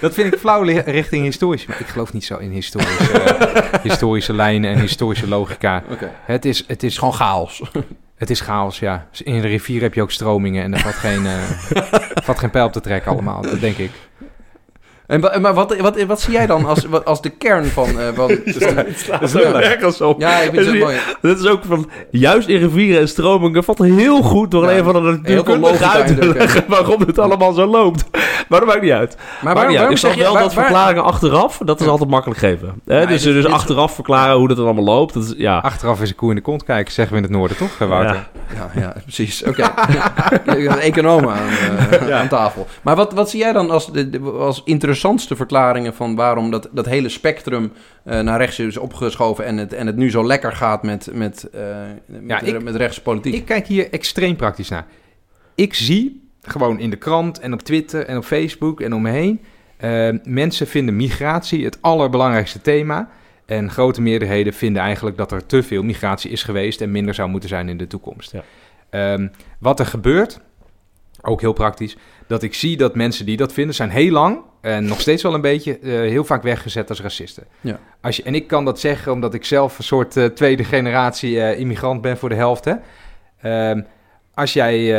[SPEAKER 1] dat vind ik flauw richting historisch. Maar ik geloof niet zo in historische, historische lijnen en historische logica.
[SPEAKER 2] Oké.
[SPEAKER 1] Het is, het is
[SPEAKER 2] gewoon chaos.
[SPEAKER 1] Het is chaos, ja. In de rivier heb je ook stromingen en er valt geen, eh, valt geen pijl op te trekken allemaal, dat denk ik.
[SPEAKER 2] En, maar wat, wat, wat zie jij dan als, wat- als de kern van... eh, van, van
[SPEAKER 3] Dat is nergens op.
[SPEAKER 2] ja, ik vind het mooi.
[SPEAKER 3] Dat is ook van, juist in rivieren en stromingen valt heel goed door
[SPEAKER 2] Ja,
[SPEAKER 3] een van de natuurkundigen uit te leggen waarom het allemaal zo loopt. Maar dat maakt niet uit.
[SPEAKER 2] Maar
[SPEAKER 3] Maar
[SPEAKER 2] waarom,
[SPEAKER 3] waarom,
[SPEAKER 2] waarom
[SPEAKER 3] ik
[SPEAKER 2] zeg
[SPEAKER 3] wel dat
[SPEAKER 2] waar-
[SPEAKER 3] verklaringen achteraf, dat is
[SPEAKER 2] Ja.
[SPEAKER 3] altijd makkelijk geven. Hè?
[SPEAKER 2] Ja,
[SPEAKER 3] dus
[SPEAKER 2] dit-
[SPEAKER 3] dus
[SPEAKER 2] dit-
[SPEAKER 3] achteraf verklaren hoe dat dan allemaal loopt. Dat is, ja.
[SPEAKER 1] Achteraf is een koe in de kont kijken, zeggen we in het noorden, toch, eh, Wouter?
[SPEAKER 3] Ja.
[SPEAKER 2] Ja, ja precies. Oké. Een econoom aan, eh, aan tafel. Maar wat, wat zie jij dan als, als interessantste verklaringen van waarom dat, dat hele spectrum eh, naar rechts is opgeschoven en het, en het nu zo lekker gaat met, met, eh met,
[SPEAKER 1] Ja, ik-
[SPEAKER 2] met rechtse politiek?
[SPEAKER 1] Ik kijk hier extreem praktisch naar. Ik zie gewoon in de krant en op Twitter en op Facebook en om me heen... eh, mensen vinden migratie het allerbelangrijkste thema... En grote meerderheden vinden eigenlijk dat er te veel migratie is geweest en minder zou moeten zijn in de toekomst.
[SPEAKER 3] Ja.
[SPEAKER 1] Ehm, wat er gebeurt, ook heel praktisch, dat ik zie dat mensen die dat vinden, zijn heel lang en nog steeds wel een beetje eh, heel vaak weggezet als racisten.
[SPEAKER 2] Ja.
[SPEAKER 1] Als je, en ik kan dat zeggen omdat ik zelf een soort eh, tweede generatie eh, immigrant ben voor de helft. Hè? Ehm, als jij,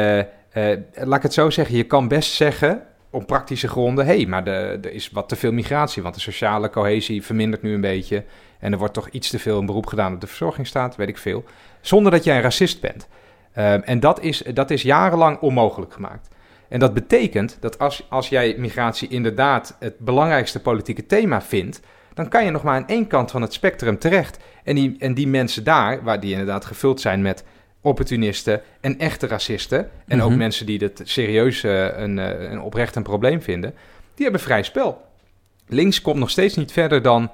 [SPEAKER 1] laat ik het zo zeggen, je kan best zeggen op praktische gronden, hé, hey, maar er is wat te veel migratie, want de sociale cohesie vermindert nu een beetje. En er wordt toch iets te veel een beroep gedaan op de verzorgingsstaat, weet ik veel. Zonder dat jij een racist bent. Ehm, en dat is, dat is jarenlang onmogelijk gemaakt. En dat betekent dat als, als jij migratie inderdaad het belangrijkste politieke thema vindt, dan kan je nog maar aan één kant van het spectrum terecht. En die, en die mensen daar, waar die inderdaad gevuld zijn met opportunisten en echte racisten, en ook
[SPEAKER 2] Mhm.
[SPEAKER 1] mensen die het serieus eh, een, eh, een oprecht een probleem vinden, die hebben vrij spel. Links komt nog steeds niet verder dan.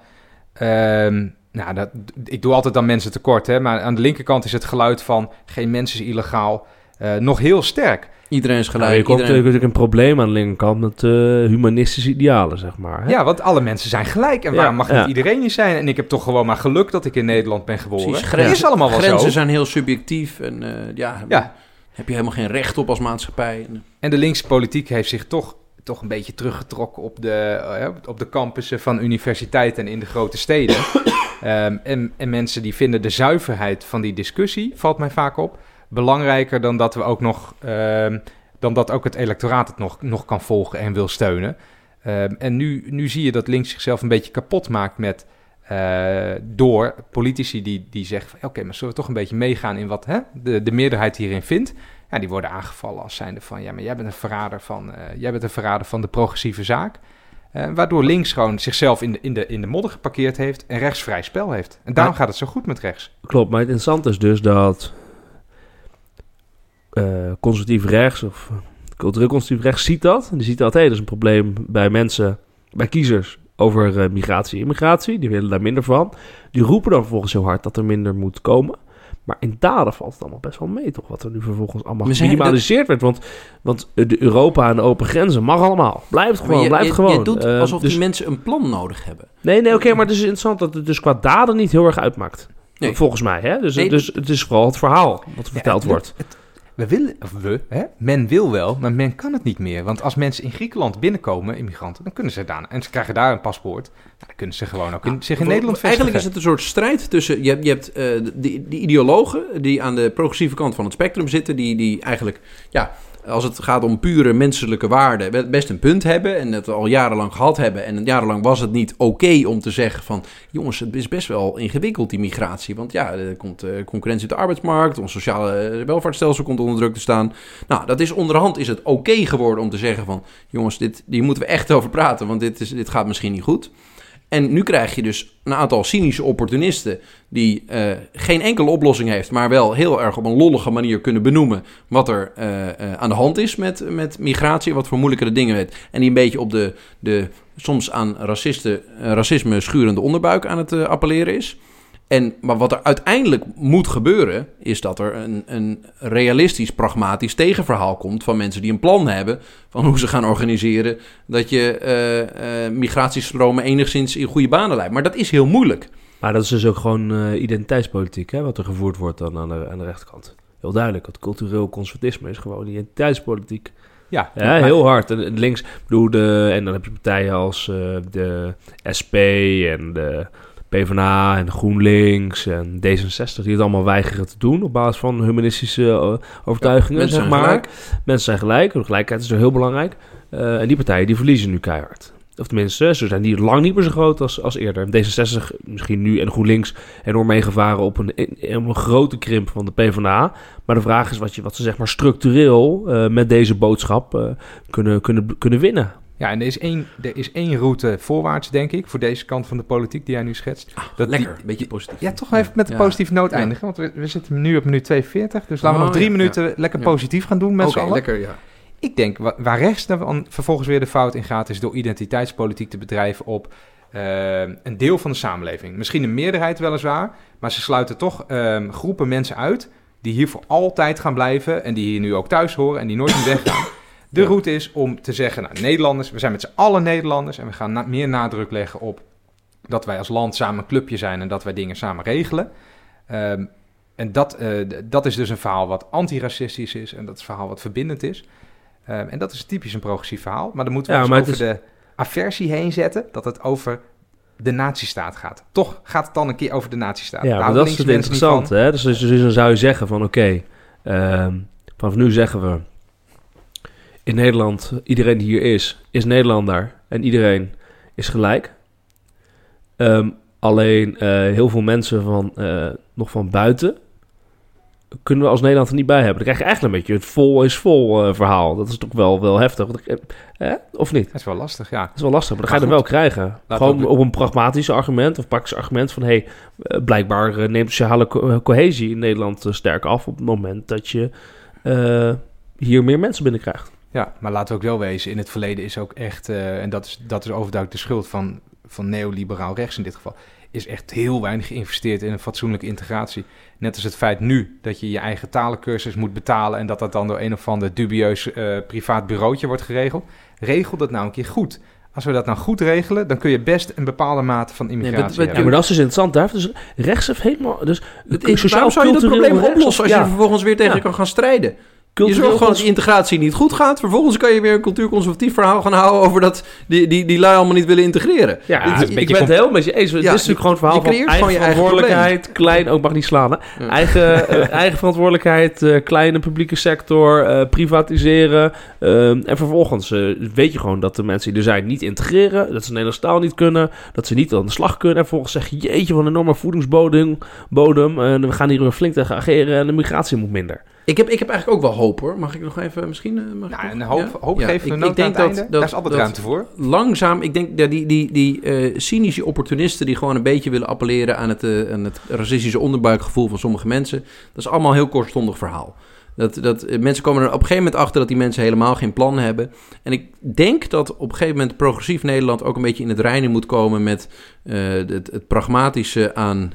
[SPEAKER 1] ehm, nou, dat, ik doe altijd dan mensen tekort, hè, maar aan de linkerkant is het geluid van geen mens is illegaal eh, nog heel sterk.
[SPEAKER 2] Iedereen is
[SPEAKER 3] Nou,
[SPEAKER 2] gelijk.
[SPEAKER 3] je komt
[SPEAKER 2] iedereen...
[SPEAKER 3] natuurlijk een probleem aan de linkerkant met eh, humanistische idealen, zeg maar. Hè?
[SPEAKER 1] Ja, want alle mensen zijn gelijk. En
[SPEAKER 3] Ja,
[SPEAKER 1] waarom mag
[SPEAKER 3] ja.
[SPEAKER 1] niet iedereen hier zijn? En ik heb toch gewoon maar geluk dat ik in Nederland ben geboren.
[SPEAKER 2] Precies,
[SPEAKER 1] dat is allemaal wel
[SPEAKER 2] Grenzen
[SPEAKER 1] zo.
[SPEAKER 2] zijn heel subjectief en eh, ja,
[SPEAKER 1] Ja.
[SPEAKER 2] Heb je helemaal geen recht op als maatschappij.
[SPEAKER 1] En de linkse politiek heeft zich toch, toch een beetje teruggetrokken op de, eh, op de campussen van universiteiten en in de grote steden. Ehm, en, en mensen die vinden de zuiverheid van die discussie, valt mij vaak op, belangrijker dan dat we ook nog, ehm, dan dat ook het electoraat het nog, nog kan volgen en wil steunen. Ehm, en nu, nu zie je dat links zichzelf een beetje kapot maakt met eh, door politici die, die zeggen oké, maar zullen we toch een beetje meegaan in wat hè, de, de meerderheid hierin vindt. Ja, die worden aangevallen als zijnde van ja, maar jij bent een verrader van, eh, jij bent een verrader van de progressieve zaak. Eh, waardoor links gewoon zichzelf in de, in, de, in de modder geparkeerd heeft en rechts vrij spel heeft. En daarom gaat het zo goed met rechts.
[SPEAKER 3] Klopt, maar het interessante is dus dat eh, conservatief rechts of cultureel conservatief rechts ziet dat. En die ziet dat, hé, dat is een probleem bij mensen, bij kiezers over eh, migratie en immigratie. Die willen daar minder van. Die roepen dan vervolgens heel hard dat er minder moet komen. Maar in daden valt het allemaal best wel mee, toch? Wat er nu vervolgens allemaal geminimaliseerd werd. Want, want eh, de Europa en de open grenzen mag allemaal. Blijft gewoon,
[SPEAKER 2] je,
[SPEAKER 3] blijft
[SPEAKER 2] je-
[SPEAKER 3] gewoon.
[SPEAKER 2] je doet
[SPEAKER 3] Eh,
[SPEAKER 2] alsof
[SPEAKER 3] dus-
[SPEAKER 2] die mensen een plan nodig hebben.
[SPEAKER 3] Nee, nee, oké, maar het is interessant dat het dus qua daden niet heel erg uitmaakt.
[SPEAKER 2] Nee.
[SPEAKER 3] Volgens mij, hè? Dus,
[SPEAKER 2] Nee.
[SPEAKER 3] dus het is vooral het verhaal wat verteld
[SPEAKER 1] Ja,
[SPEAKER 3] wordt.
[SPEAKER 1] het- we willen, of we, hè? men wil wel, maar men kan het niet meer. Want als mensen in Griekenland binnenkomen, immigranten, dan kunnen ze daar, en ze krijgen daar een paspoort, nou, dan kunnen ze gewoon ook in, zich in Nederland
[SPEAKER 2] Eigenlijk is
[SPEAKER 1] vestigen.
[SPEAKER 2] het een soort strijd tussen... Je hebt, je hebt eh, die, die ideologen die aan de progressieve kant van het spectrum zitten... die, die eigenlijk, ja, als het gaat om pure menselijke waarden... best een punt hebben en het al jarenlang gehad hebben. En jarenlang was het niet oké om te zeggen van... jongens, het is best wel ingewikkeld, die migratie. Want ja, er komt eh, concurrentie op de arbeidsmarkt... ons sociale eh, welvaartsstelsel komt onder druk te staan. Nou, dat is onderhand is het oké geworden om te zeggen van... jongens, dit, hier moeten we echt over praten... want dit, is, dit gaat misschien niet goed... En nu krijg je dus een aantal cynische opportunisten die eh, geen enkele oplossing heeft, maar wel heel erg op een lollige manier kunnen benoemen wat er eh, eh, aan de hand is met, met migratie, wat voor moeilijkere dingen weet. En die een beetje op de, de soms aan racisten, racisme schurende onderbuik aan het appelleren is. En, maar wat er uiteindelijk moet gebeuren, is dat er een, een realistisch, pragmatisch tegenverhaal komt van mensen die een plan hebben van hoe ze gaan organiseren dat je eh, migratiestromen enigszins in goede banen leidt. Maar dat is heel moeilijk.
[SPEAKER 3] Maar dat is dus ook gewoon eh, identiteitspolitiek, hè, wat er gevoerd wordt dan aan de, aan de rechterkant. Heel duidelijk, het cultureel conservatisme is gewoon identiteitspolitiek.
[SPEAKER 1] Ja,
[SPEAKER 3] Ja,
[SPEAKER 1] maar-
[SPEAKER 3] heel hard. En en links, bedoel, de, en dan heb je partijen als de SP en de PvdA en GroenLinks en D66 die het allemaal weigeren te doen op basis van humanistische eh, overtuigingen,
[SPEAKER 2] mensen
[SPEAKER 3] zeg
[SPEAKER 2] zijn
[SPEAKER 3] maar.
[SPEAKER 2] gelijk.
[SPEAKER 3] Mensen zijn gelijk, gelijkheid is er heel belangrijk. Eh, en die partijen die verliezen nu keihard. Of tenminste, ze zijn die lang niet meer zo groot als, als eerder. D66 misschien nu en GroenLinks enorm meegevaren op een, een, grote krimp van de PvdA. Maar de vraag is wat, je, wat ze zeg maar structureel eh, met deze boodschap kunnen, kunnen, kunnen winnen.
[SPEAKER 1] Ja, en er is, één, er is één route voorwaarts, denk ik, voor deze kant van de politiek die jij nu schetst. Dat
[SPEAKER 2] Lekker,
[SPEAKER 1] die-
[SPEAKER 2] beetje positief.
[SPEAKER 1] ja, toch even met een
[SPEAKER 2] Ja.
[SPEAKER 1] positieve noot eindigen, want we, we zitten nu op minuut 42. Dus laten we
[SPEAKER 2] Oh,
[SPEAKER 1] nog drie
[SPEAKER 2] ja,
[SPEAKER 1] minuten lekker
[SPEAKER 2] Ja.
[SPEAKER 1] positief gaan doen met
[SPEAKER 2] Oké,
[SPEAKER 1] z'n allen.
[SPEAKER 2] lekker, ja.
[SPEAKER 1] Ik denk, wa- waar rechts dan vervolgens weer de fout in gaat, is door identiteitspolitiek te bedrijven op eh, een deel van de samenleving. Misschien een meerderheid weliswaar, maar ze sluiten toch ehm, groepen mensen uit die hier voor altijd gaan blijven en die hier nu ook thuis horen en die nooit meer weggaan. De
[SPEAKER 2] Ja.
[SPEAKER 1] route is om te zeggen, nou, Nederlanders, we zijn met z'n allen Nederlanders en we gaan na- meer nadruk leggen op dat wij als land samen een clubje zijn en dat wij dingen samen regelen. Ehm, en dat, eh, dat is dus een verhaal wat antiracistisch is en dat is een verhaal wat verbindend is. Ehm, en dat is typisch een progressief verhaal. Maar dan moeten we
[SPEAKER 3] Ja,
[SPEAKER 1] dus over de aversie heen zetten dat het over de nazistaat gaat. Toch gaat het dan een keer over de nazistaat.
[SPEAKER 3] Ja, maar dat is het interessante. Hè? Dus, dus, dus dan zou je zeggen van oké, ehm, vanaf nu zeggen we in Nederland, iedereen die hier is, is Nederlander en iedereen is gelijk. Ehm, alleen eh, heel veel mensen van, eh, nog van buiten kunnen we als Nederland er niet bij hebben. Dan krijg je eigenlijk een beetje het vol is vol eh, verhaal. Dat is toch wel, wel heftig. Eh, Of niet?
[SPEAKER 1] Dat is wel lastig, ja.
[SPEAKER 3] Dat is wel lastig, maar dan ga je er wel krijgen. Gewoon op een pragmatisch argument of praktisch argument van... hé, hey, blijkbaar neemt sociale co- cohesie in Nederland sterk af... op het moment dat je hier meer mensen binnenkrijgt.
[SPEAKER 1] Ja, maar laten we ook wel wezen, in het verleden is ook echt, eh, en dat is, dat is overduidelijk de schuld van, van neoliberaal rechts in dit geval, is echt heel weinig geïnvesteerd in een fatsoenlijke integratie. Net als het feit nu dat je je eigen talencursus moet betalen en dat dat dan door een of ander dubieus eh, privaat bureautje wordt geregeld. Regel dat nou een keer goed. Als we dat nou goed regelen, dan kun je best een bepaalde mate van immigratie hebben.
[SPEAKER 3] Ja, maar dat is dus interessant. Daar dus rechts heeft helemaal... Dus
[SPEAKER 2] Het is, waarom zou je dat probleem oplossen als je
[SPEAKER 3] ja.
[SPEAKER 2] er vervolgens weer tegen
[SPEAKER 3] Ja.
[SPEAKER 2] kan gaan strijden? Je zorgt gewoon dat die integratie niet goed gaat. Vervolgens kan je weer een cultuurconservatief verhaal gaan houden over dat die, die, die lui allemaal niet willen integreren.
[SPEAKER 3] Ja,
[SPEAKER 2] Dit is-
[SPEAKER 3] ik ben het helemaal met je eens. Het is natuurlijk gewoon een verhaal van eigen
[SPEAKER 2] gewoon je eigen
[SPEAKER 3] verantwoordelijkheid, klein, ook mag niet slaan, hè?
[SPEAKER 2] Ja.
[SPEAKER 3] Eigen, eh, eigen verantwoordelijkheid, eh, kleine publieke sector, eh, privatiseren. en vervolgens weet je gewoon dat de mensen die er zijn niet integreren, dat ze de Nederlandse taal niet kunnen, dat ze niet aan de slag kunnen. En vervolgens zeg je, jeetje, wat een enorme voedingsbodem, bodem, en we gaan hier weer flink tegen ageren en de migratie moet minder.
[SPEAKER 2] Ik heb, ik heb eigenlijk ook wel hoop hoor. Mag ik nog even misschien? eh, Mag ik
[SPEAKER 1] Ja,
[SPEAKER 2] nog?
[SPEAKER 1] een hoop,
[SPEAKER 2] Ja?
[SPEAKER 1] hoop
[SPEAKER 2] Ja,
[SPEAKER 1] geven we
[SPEAKER 2] ik- ik denk
[SPEAKER 1] aan het
[SPEAKER 2] dat-
[SPEAKER 1] einde.
[SPEAKER 2] dat-
[SPEAKER 1] Daar is altijd
[SPEAKER 2] dat-
[SPEAKER 1] ruimte voor.
[SPEAKER 2] langzaam, ik denk dat die, die, die eh, cynische opportunisten die gewoon een beetje willen appelleren aan het, eh, aan het racistische onderbuikgevoel van sommige mensen, dat is allemaal een heel kortstondig verhaal. Dat, dat, mensen komen er op een gegeven moment achter dat die mensen helemaal geen plan hebben. En ik denk dat op een gegeven moment progressief Nederland ook een beetje in het reinen moet komen met het, het pragmatische aan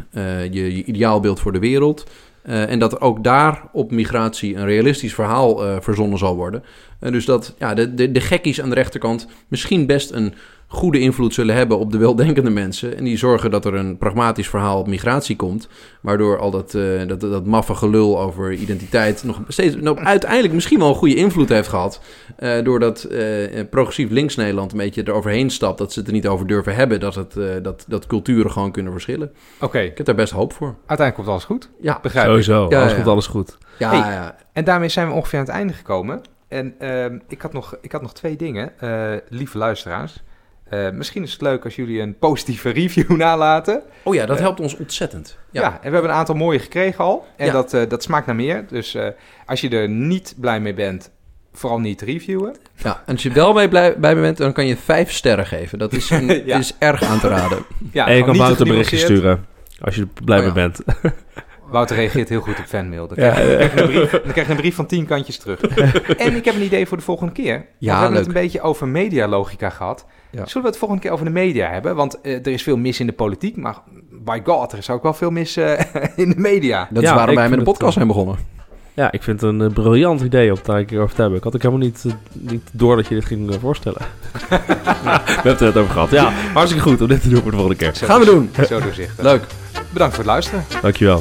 [SPEAKER 2] je, je ideaalbeeld voor de wereld. Eh, en dat ook daar op migratie een realistisch verhaal eh, verzonnen zal worden. En dus dat ja, de, de, de gekkies aan de rechterkant misschien best een goede invloed zullen hebben op de weldenkende mensen. En die zorgen dat er een pragmatisch verhaal op migratie komt. Waardoor al dat, eh, dat, dat maffe gelul over identiteit nog steeds nou, uiteindelijk misschien wel een goede invloed heeft gehad. Eh, doordat eh, progressief links Nederland een beetje eroverheen stapt. Dat ze het er niet over durven hebben. Dat, het, eh, dat, dat culturen gewoon kunnen verschillen.
[SPEAKER 1] Oké,
[SPEAKER 2] Ik heb daar best hoop voor.
[SPEAKER 1] uiteindelijk komt alles goed.
[SPEAKER 2] Ja,
[SPEAKER 1] Begrijp ik.
[SPEAKER 3] Sowieso,
[SPEAKER 2] Ja,
[SPEAKER 3] alles
[SPEAKER 2] ja.
[SPEAKER 3] komt alles goed.
[SPEAKER 2] ja,
[SPEAKER 1] Hey.
[SPEAKER 2] ja.
[SPEAKER 1] En daarmee zijn we ongeveer aan het einde gekomen. En ehm, ik, had nog, ik had nog twee dingen, eh, lieve luisteraars. Eh, misschien is het leuk als jullie een positieve review nalaten.
[SPEAKER 2] Oh ja, dat
[SPEAKER 1] Eh,
[SPEAKER 2] helpt ons ontzettend.
[SPEAKER 1] Ja.
[SPEAKER 2] Ja.
[SPEAKER 1] en we hebben een aantal mooie gekregen al. En
[SPEAKER 2] Ja.
[SPEAKER 1] dat, eh, dat smaakt naar meer. Dus eh, als je er niet blij mee bent, vooral niet reviewen.
[SPEAKER 2] Ja, en als je wel bij, blij- bij me bent, dan kan je vijf sterren geven. Dat is, een,
[SPEAKER 1] Ja.
[SPEAKER 2] is erg aan te raden.
[SPEAKER 1] Ja,
[SPEAKER 3] en je kan een berichtje sturen. Als je er blij
[SPEAKER 2] Oh,
[SPEAKER 3] mee
[SPEAKER 2] ja.
[SPEAKER 3] bent.
[SPEAKER 1] Wouter reageert heel goed op fanmail. Dan
[SPEAKER 3] Ja.
[SPEAKER 1] krijg, je, dan krijg je een brief, dan krijg je een brief van tien kantjes terug. en ik heb een idee voor de volgende keer. Want we hebben
[SPEAKER 2] leuk.
[SPEAKER 1] het een beetje over medialogica gehad.
[SPEAKER 2] Ja.
[SPEAKER 1] Zullen we het volgende keer over de media hebben? Want eh, er is veel mis in de politiek, maar by god, er is ook wel veel mis eh, in de media.
[SPEAKER 2] Dat is
[SPEAKER 3] Ja,
[SPEAKER 2] waarom wij met de podcast zijn begonnen.
[SPEAKER 3] Ja, ik vind het een eh, briljant idee om het daar een keer over te hebben. Ik had ook helemaal niet, eh, niet door dat je dit ging eh, voorstellen. we hebben het er net over gehad. Ja, hartstikke goed om dit te doen voor de volgende keer.
[SPEAKER 1] Zo
[SPEAKER 2] Gaan we doen.
[SPEAKER 1] Zo doorzichtig.
[SPEAKER 2] Leuk.
[SPEAKER 1] Bedankt voor het luisteren.
[SPEAKER 3] Dankjewel.